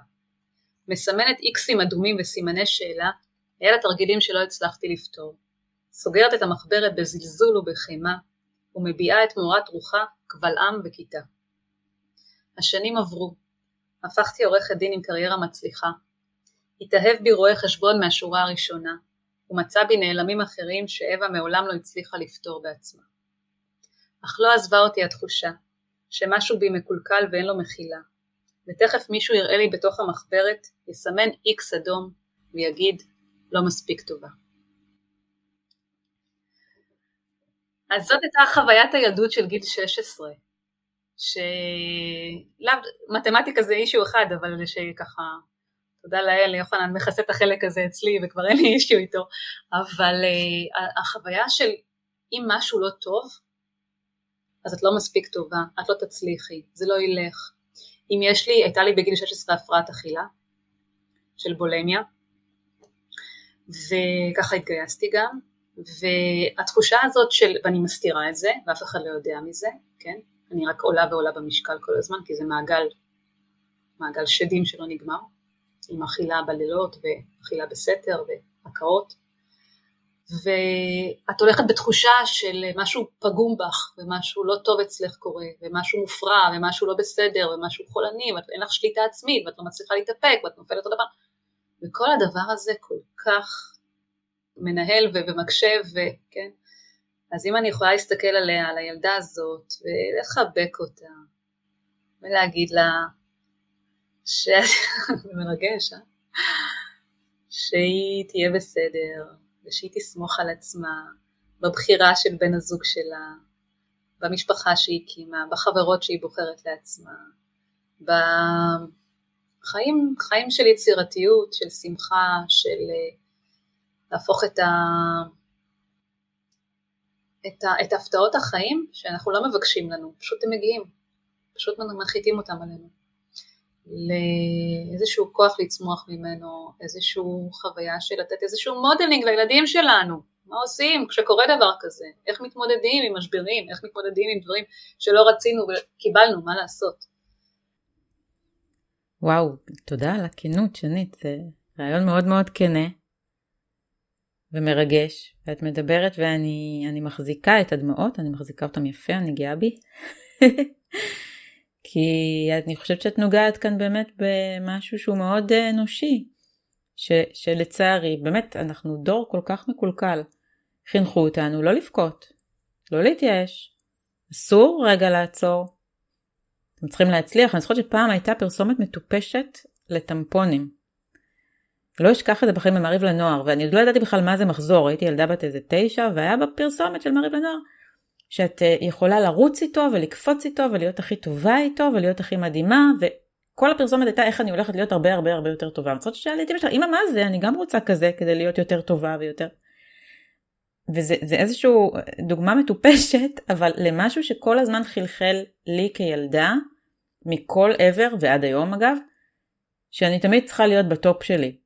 מסמנת איקסים אדומים וסימני שאלה ליד התרגילים שלא הצלחתי לפתור. סוגרת את המחברת בזלזול ובחימה ומביעה את מורת רוחה קבל עם וכיתה. השנים עברו. הפכתי עורכת דין עם קריירה מצליחה. התאהב בי רואה חשבון מהשורה הראשונה, ומצא בי נעלמים אחרים שאווה מעולם לא הצליחה לפתור בעצמה. אך לא עזבה אותי התחושה שמשהו בי מקולקל ואין לו מחילה, ותכף מישהו יראה לי בתוך המחברת, יסמן איקס אדום ויגיד לא מספיק טובה. אז זאת הייתה חוויית הילדות של גיל 16, שלאו, מתמטיקה זה אישיו אחד, אבל שככה, תודה לאל, יוחנן מכסה את החלק הזה אצלי וכבר אין לי אישיו איתו, אבל uh, החוויה של אם משהו לא טוב, אז את לא מספיק טובה, את לא תצליחי, זה לא ילך. אם יש לי, הייתה לי בגיל 16 הפרעת אכילה של בולמיה, וככה התגייסתי גם, והתחושה הזאת של, ואני מסתירה את זה, ואף אחד לא יודע מזה, כן? אני רק עולה ועולה במשקל כל הזמן, כי זה מעגל, מעגל שדים שלא נגמר, עם אכילה בלילות ואכילה בסתר והקאות. ואת הולכת בתחושה של משהו פגום בך, ומשהו לא טוב אצלך קורה, ומשהו מופרע, ומשהו לא בסדר, ומשהו חולני, ואין לך שליטה עצמית, ואת לא מצליחה להתאפק, ואת נופלת אותו דבר. וכל הדבר הזה כל כך מנהל ומקשב, וכן. אז אם אני יכולה להסתכל עליה, על הילדה הזאת, ולחבק אותה, ולהגיד לה, ש... זה מרגש, אה? שהיא תהיה בסדר, ושהיא תסמוך על עצמה, בבחירה של בן הזוג שלה, במשפחה שהיא הקימה, בחברות שהיא בוחרת לעצמה, בחיים חיים של יצירתיות, של שמחה, של אה, להפוך את, ה... את, ה... את הפתעות החיים שאנחנו לא מבקשים לנו, פשוט הם מגיעים, פשוט מנחיתים אותם עלינו. לאיזשהו כוח לצמוח ממנו, איזשהו חוויה של לתת איזשהו מודלינג לילדים שלנו, מה עושים כשקורה דבר כזה, איך מתמודדים עם משברים, איך מתמודדים עם דברים שלא רצינו וקיבלנו, מה לעשות. וואו, תודה על הכנות, שנית, זה רעיון מאוד מאוד כנה ומרגש, ואת מדברת ואני מחזיקה את הדמעות, אני מחזיקה אותן יפה, אני גאה בי. כי אני חושבת שאת נוגעת כאן באמת במשהו שהוא מאוד אנושי, ש, שלצערי, באמת, אנחנו דור כל כך מקולקל. חינכו אותנו לא לבכות, לא להתייאש. אסור רגע לעצור. אתם צריכים להצליח. אני זוכרת שפעם הייתה פרסומת מטופשת לטמפונים. לא אשכח את זה בחיים במעריב לנוער, ואני עוד לא ידעתי בכלל מה זה מחזור, הייתי ילדה בת איזה תשע, והיה בפרסומת של מעריב לנוער שאת אה, יכולה לרוץ איתו ולקפוץ איתו ולהיות הכי טובה איתו ולהיות הכי מדהימה וכל הפרסומת הייתה איך אני הולכת להיות הרבה הרבה הרבה יותר טובה. אני רוצה ששאלתי את אמא שלה, אמא מה זה? אני גם רוצה כזה כדי להיות יותר טובה ויותר. וזה איזושהי דוגמה מטופשת אבל למשהו שכל הזמן חלחל לי כילדה מכל עבר ועד היום אגב שאני תמיד צריכה להיות בטופ שלי.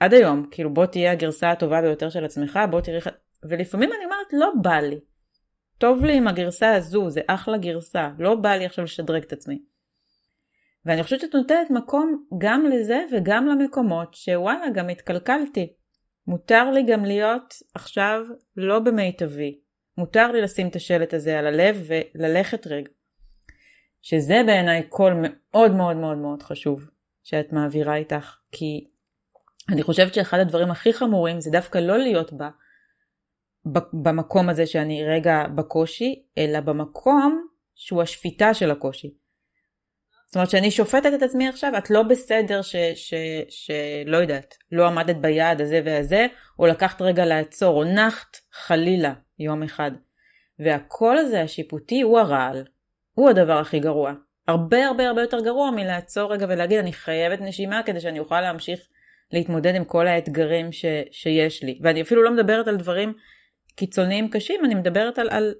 עד היום כאילו בוא תהיה הגרסה הטובה ביותר של עצמך בוא תראי ולפעמים אני אומרת לא בא לי טוב לי עם הגרסה הזו, זה אחלה גרסה, לא בא לי עכשיו לשדרג את עצמי. ואני חושבת שאת נותנת מקום גם לזה וגם למקומות שוואלה, גם התקלקלתי. מותר לי גם להיות עכשיו לא במיטבי. מותר לי לשים את השלט הזה על הלב וללכת רגע. שזה בעיניי קול מאוד מאוד מאוד מאוד חשוב שאת מעבירה איתך, כי אני חושבת שאחד הדברים הכי חמורים זה דווקא לא להיות בה, במקום הזה שאני רגע בקושי, אלא במקום שהוא השפיטה של הקושי. זאת אומרת שאני שופטת את עצמי עכשיו, את לא בסדר ש... ש, ש לא יודעת, לא עמדת ביעד הזה והזה, או לקחת רגע לעצור, או נחת חלילה יום אחד. והקול הזה השיפוטי הוא הרעל, הוא הדבר הכי גרוע. הרבה הרבה הרבה יותר גרוע מלעצור רגע ולהגיד אני חייבת נשימה כדי שאני אוכל להמשיך להתמודד עם כל האתגרים ש, שיש לי. ואני אפילו לא מדברת על דברים קיצוניים קשים, אני מדברת על, על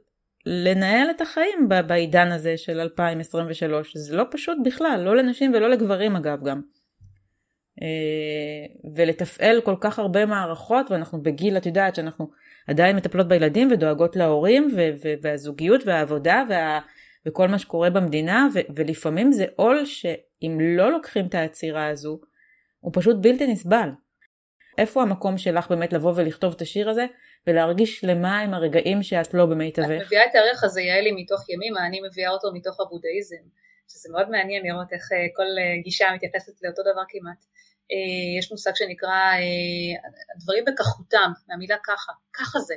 לנהל את החיים בעידן הזה של 2023. זה לא פשוט בכלל, לא לנשים ולא לגברים אגב גם. אה, ולתפעל כל כך הרבה מערכות, ואנחנו בגיל, את יודעת, שאנחנו עדיין מטפלות בילדים ודואגות להורים, ו- ו- והזוגיות והעבודה וה- וכל מה שקורה במדינה, ו- ולפעמים זה עול שאם לא לוקחים את העצירה הזו, הוא פשוט בלתי נסבל. איפה המקום שלך באמת לבוא ולכתוב את השיר הזה, ולהרגיש למה הם הרגעים שאת לא במיטבך? את מביאה את הערך הזה, יעלי, מתוך ימימה, אני מביאה אותו מתוך הבודהיזם, שזה מאוד מעניין לראות איך אה, כל אה, גישה מתייחסת לאותו דבר כמעט. אה, יש מושג שנקרא הדברים בכחותם, מהמילה ככה, ככה זה,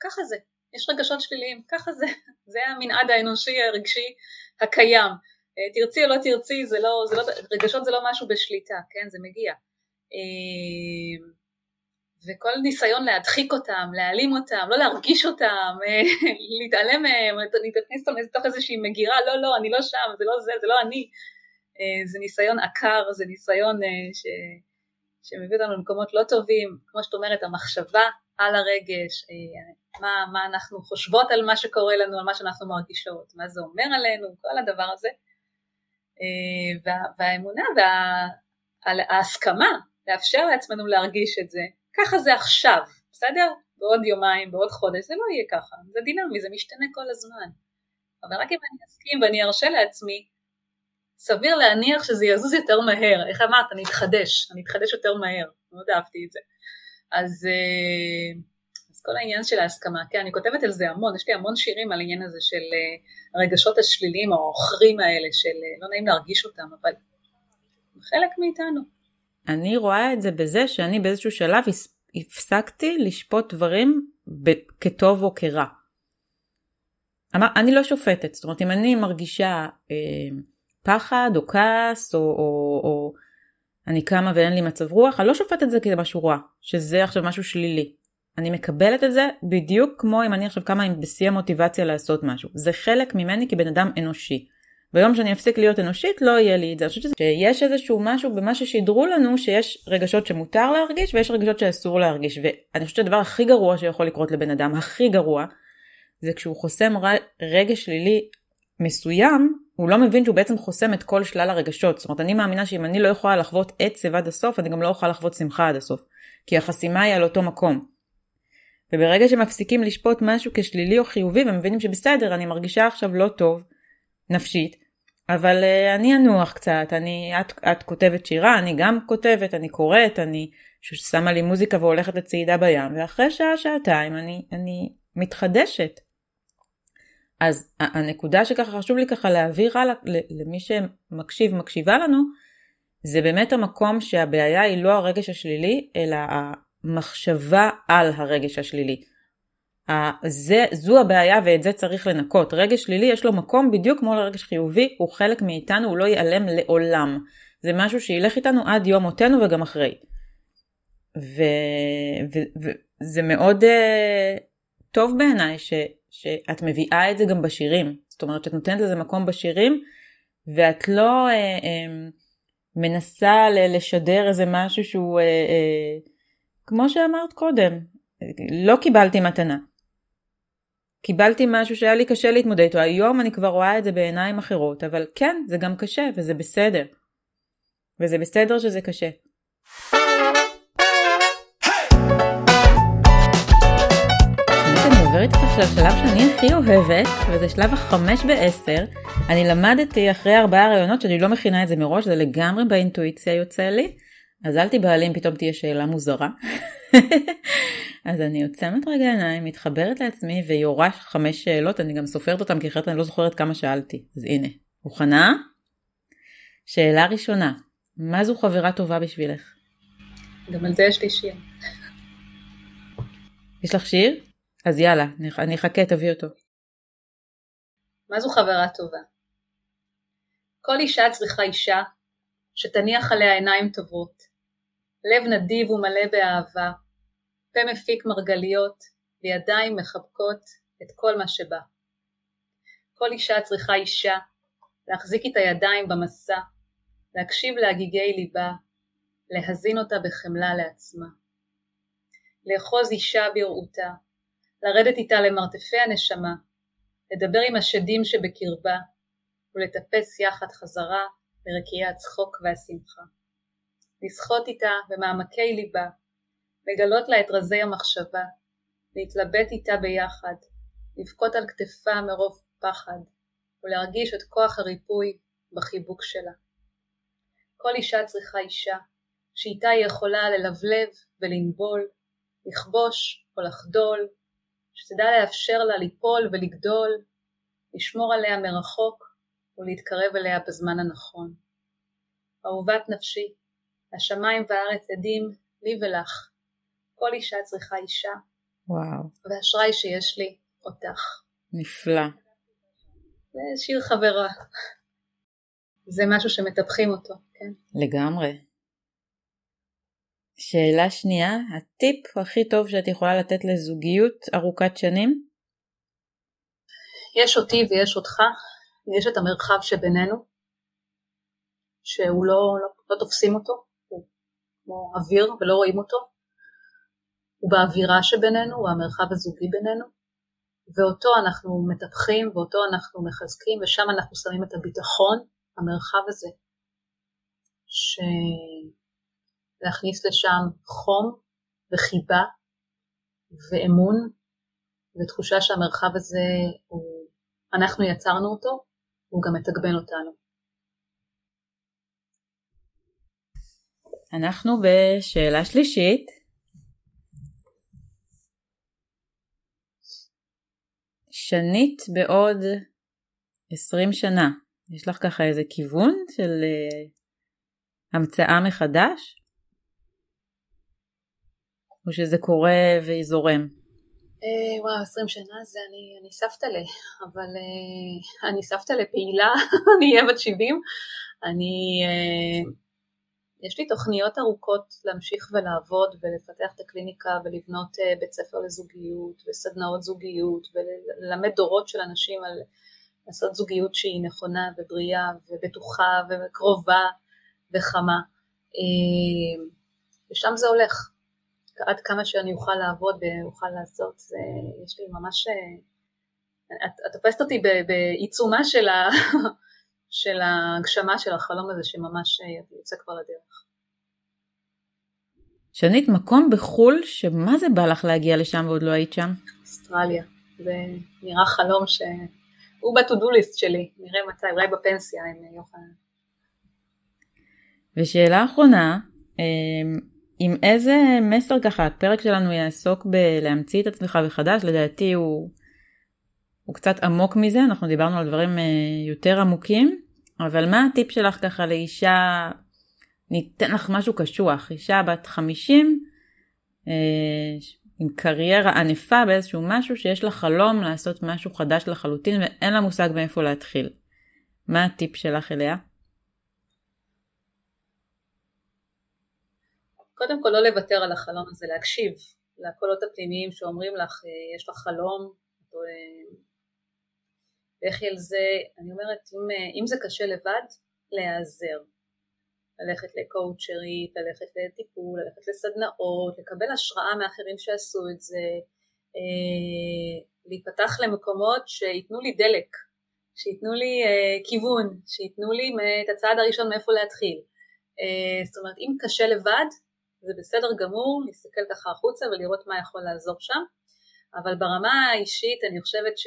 ככה זה, יש רגשות שליליים, ככה זה, זה המנעד האנושי הרגשי הקיים. תרצי או לא תרצי, זה לא, זה לא, רגשות זה לא משהו בשליטה, כן, זה מגיע. וכל ניסיון להדחיק אותם, להעלים אותם, לא להרגיש אותם, להתעלם מהם, להתכניס אותם לתוך איזושהי מגירה, לא, לא, אני לא שם, זה לא זה, זה לא אני. אה, זה ניסיון עקר, זה ניסיון אה, ש... שמביא אותנו למקומות לא טובים, כמו שאת אומרת, המחשבה על הרגש, אה, מה, מה אנחנו חושבות על מה שקורה לנו, על מה שאנחנו מרגישות, מה זה אומר עלינו, כל הדבר הזה. וה, והאמונה וההסכמה לאפשר לעצמנו להרגיש את זה, ככה זה עכשיו, בסדר? בעוד יומיים, בעוד חודש, זה לא יהיה ככה, זה דינמי, זה משתנה כל הזמן. אבל רק אם אני אסכים ואני ארשה לעצמי, סביר להניח שזה יזוז יותר מהר, איך אמרת, אני אתחדש, אני אתחדש יותר מהר, מאוד אהבתי את זה. אז, אה, כל העניין של ההסכמה, כן, אני כותבת על זה המון, יש לי המון שירים על העניין הזה של אה, הרגשות השליליים או העוכרים האלה, של אה, לא נעים להרגיש אותם, אבל חלק מאיתנו. אני רואה את זה בזה שאני באיזשהו שלב הפסקתי לשפוט דברים כטוב או כרע. אמר, אני לא שופטת, זאת אומרת אם אני מרגישה אה, פחד או כעס או, או, או אני קמה ואין לי מצב רוח, אני לא שופטת את זה כמשהו רע, שזה עכשיו משהו שלילי. אני מקבלת את זה בדיוק כמו אם אני עכשיו קמה בשיא המוטיבציה לעשות משהו. זה חלק ממני כבן אדם אנושי. ביום שאני אפסיק להיות אנושית לא יהיה לי את זה. אני חושבת שיש איזשהו משהו במה ששידרו לנו שיש רגשות שמותר להרגיש ויש רגשות שאסור להרגיש. ואני חושבת שהדבר הכי גרוע שיכול לקרות לבן אדם, הכי גרוע, זה כשהוא חוסם רגש שלילי מסוים, הוא לא מבין שהוא בעצם חוסם את כל שלל הרגשות. זאת אומרת, אני מאמינה שאם אני לא יכולה לחוות עצב עד הסוף, אני גם לא אוכל לחוות שמחה עד הסוף. כי החסימה היא על אותו מקום. וברגע שמפסיקים לשפוט משהו כשלילי או חיובי ומבינים שבסדר, אני מרגישה עכשיו לא טוב, נפשית, אבל uh, אני אנוח קצת, אני, את, את כותבת שירה, אני גם כותבת, אני קוראת, אני שמה לי מוזיקה והולכת לצעידה בים, ואחרי שעה, שעתיים אני, אני מתחדשת. אז הנקודה שככה חשוב לי ככה להעביר הלאה למי שמקשיב, מקשיבה לנו, זה באמת המקום שהבעיה היא לא הרגש השלילי, אלא המחשבה על הרגש השלילי. זה, זו הבעיה ואת זה צריך לנקות. רגש שלילי יש לו מקום בדיוק כמו לרגש חיובי, הוא חלק מאיתנו, הוא לא ייעלם לעולם. זה משהו שילך איתנו עד יום מותנו וגם אחרי. וזה מאוד uh, טוב בעיניי ש, שאת מביאה את זה גם בשירים. זאת אומרת שאת נותנת לזה מקום בשירים, ואת לא uh, uh, מנסה לשדר איזה משהו שהוא, uh, uh, כמו שאמרת קודם, לא קיבלתי מתנה. קיבלתי משהו שהיה לי קשה להתמודד איתו, היום אני כבר רואה את זה בעיניים אחרות, אבל כן, זה גם קשה וזה בסדר. וזה בסדר שזה קשה. עוברת איתך לשלב שאני הכי אוהבת, וזה שלב החמש בעשר. אני למדתי אחרי ארבעה רעיונות שאני לא מכינה את זה מראש, זה לגמרי באינטואיציה יוצא לי. אז אל תיבהלי אם פתאום תהיה שאלה מוזרה. אז אני עוצמת רגע עיניים, מתחברת לעצמי ויורה חמש שאלות, אני גם סופרת אותן כי אחרת אני לא זוכרת כמה שאלתי. אז הנה, מוכנה? שאלה ראשונה, מה זו חברה טובה בשבילך? גם על זה יש לי שיר. יש לך שיר? אז יאללה, אני אחכה, תביא אותו. מה זו חברה טובה? כל אישה צריכה אישה שתניח עליה עיניים טובות, לב נדיב ומלא באהבה, פה מפיק מרגליות וידיים מחבקות את כל מה שבא. כל אישה צריכה אישה, להחזיק את הידיים במסע, להקשיב להגיגי ליבה, להזין אותה בחמלה לעצמה. לאחוז אישה ברעותה, לרדת איתה למרתפי הנשמה, לדבר עם השדים שבקרבה, ולטפס יחד חזרה לרקיעי הצחוק והשמחה. לשחות איתה במעמקי ליבה, לגלות לה את רזי המחשבה, להתלבט איתה ביחד, לבכות על כתפה מרוב פחד, ולהרגיש את כוח הריפוי בחיבוק שלה. כל אישה צריכה אישה, שאיתה היא יכולה ללבלב ולנבול, לכבוש או לחדול, שתדע לאפשר לה ליפול ולגדול, לשמור עליה מרחוק ולהתקרב אליה בזמן הנכון. אהובת נפשי, השמיים והארץ עדים לי ולך. כל אישה צריכה אישה. וואו. ואשראי שיש לי אותך. נפלא. זה שיר חברה. זה משהו שמטפחים אותו, כן? לגמרי. שאלה שנייה, הטיפ הכי טוב שאת יכולה לתת לזוגיות ארוכת שנים? יש אותי ויש אותך, ויש את המרחב שבינינו, שהוא לא, לא, לא תופסים אותו, כמו אוויר ולא רואים אותו, הוא באווירה שבינינו, הוא המרחב הזוגי בינינו, ואותו אנחנו מטפחים ואותו אנחנו מחזקים ושם אנחנו שמים את הביטחון, המרחב הזה, שלהכניס לשם חום וחיבה ואמון ותחושה שהמרחב הזה הוא, אנחנו יצרנו אותו, הוא גם מתגבן אותנו. אנחנו בשאלה שלישית. שנית בעוד 20 שנה, יש לך ככה איזה כיוון של uh, המצאה מחדש? או שזה קורה ויזורם? אה, וואו, 20 שנה זה אני, אני סבתא ל, אבל אה, אני סבתא לפעילה, אני אהיה בת 70, אני אה, יש לי תוכניות ארוכות להמשיך ולעבוד ולפתח את הקליניקה ולבנות אה, בית ספר לזוגיות וסדנאות זוגיות וללמד דורות של אנשים על לעשות זוגיות שהיא נכונה ובריאה ובטוחה וקרובה וחמה. אה, ושם זה הולך. עד כמה שאני אוכל לעבוד ואוכל לעשות, זה, יש לי ממש... אה, את, תופסת אותי בעיצומה של, ה, של ההגשמה של החלום הזה שממש יוצא כבר לדרך. שנית, מקום בחו"ל שמה זה בא לך להגיע לשם ועוד לא היית שם? אוסטרליה. זה נראה חלום שהוא בטודו ליסט שלי, נראה מתי, אולי בפנסיה עם יוחנן. ושאלה אחרונה, אמ, עם איזה מסר ככה הפרק שלנו יעסוק בלהמציא את עצמך מחדש, לדעתי הוא, הוא קצת עמוק מזה, אנחנו דיברנו על דברים אה, יותר עמוקים, אבל מה הטיפ שלך ככה לאישה, ניתן לך משהו קשוח, אישה בת 50, אה, עם קריירה ענפה באיזשהו משהו שיש לה חלום לעשות משהו חדש לחלוטין ואין לה מושג מאיפה להתחיל. מה הטיפ שלך אליה? קודם כל לא לוותר על החלום הזה, להקשיב לקולות הפנימיים שאומרים לך אה, יש לך חלום, לכי על זה, אני אומרת אם, אה, אם זה קשה לבד, להיעזר, ללכת לקואוצ'רית, ללכת לטיפול, ללכת לסדנאות, לקבל השראה מאחרים שעשו את זה, אה, להיפתח למקומות שייתנו לי דלק, שייתנו לי אה, כיוון, שייתנו לי את הצעד הראשון מאיפה להתחיל. אה, זאת אומרת, אם קשה לבד, זה בסדר גמור להסתכל ככה החוצה ולראות מה יכול לעזור שם, אבל ברמה האישית אני חושבת ש...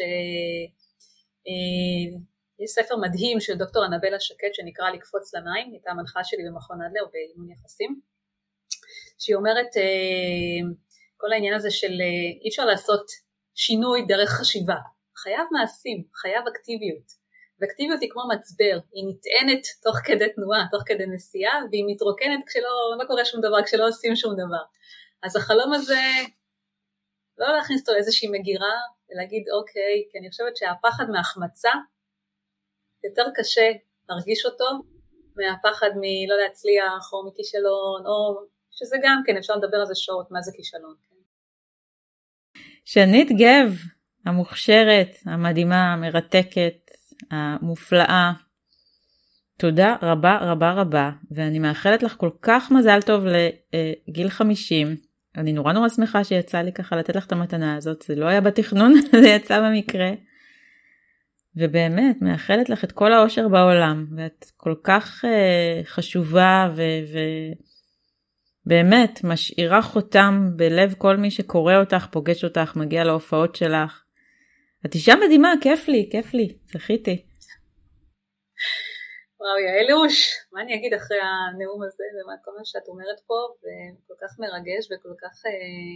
אה, יש ספר מדהים של דוקטור אנבלה שקד שנקרא לקפוץ למים, הייתה המנחה שלי במכון אדלר באימון יחסים, שהיא אומרת אה, כל העניין הזה של אה, אי אפשר לעשות שינוי דרך חשיבה, חייב מעשים, חייב אקטיביות, ואקטיביות היא כמו מצבר, היא נטענת תוך כדי תנועה, תוך כדי נסיעה, והיא מתרוקנת כשלא, לא קורה שום דבר, כשלא עושים שום דבר. אז החלום הזה, לא להכניס אותו לאיזושהי מגירה, ולהגיד אוקיי, כי אני חושבת שהפחד מהחמצה יותר קשה להרגיש אותו מהפחד מלא להצליח או מכישלון או שזה גם כן אפשר לדבר על זה שעות מה זה כישלון. כן? שנית גב המוכשרת, המדהימה, המרתקת, המופלאה. תודה רבה רבה רבה ואני מאחלת לך כל כך מזל טוב לגיל 50 אני נורא נורא שמחה שיצא לי ככה לתת לך את המתנה הזאת, זה לא היה בתכנון, זה יצא במקרה. ובאמת, מאחלת לך את כל האושר בעולם, ואת כל כך uh, חשובה ובאמת ו- משאירה חותם בלב כל מי שקורא אותך, פוגש אותך, מגיע להופעות שלך. את אישה מדהימה, כיף לי, כיף לי, זכיתי. וואו, יעלוש, מה אני אגיד אחרי הנאום הזה ומה כל מה שאת אומרת פה, וכל כך מרגש וכל כך אה,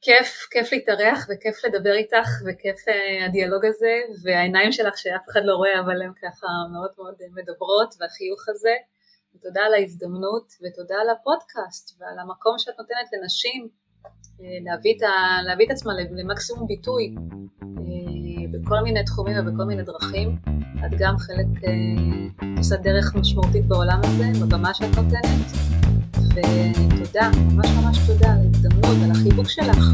כיף, כיף להתארח וכיף לדבר איתך וכיף אה, הדיאלוג הזה, והעיניים שלך שאף אחד לא רואה אבל הן ככה מאוד מאוד מדברות, והחיוך הזה, ותודה על ההזדמנות ותודה על הפודקאסט ועל המקום שאת נותנת לנשים אה, להביא את, ה, להביא את עצמה למקסימום ביטוי אה, בכל מיני תחומים ובכל מיני דרכים. את גם חלק, אה, עושה דרך משמעותית בעולם הזה, בבמה שאת נותנת, ותודה, ממש ממש תודה על ההזדמנות, על החיבוק שלך.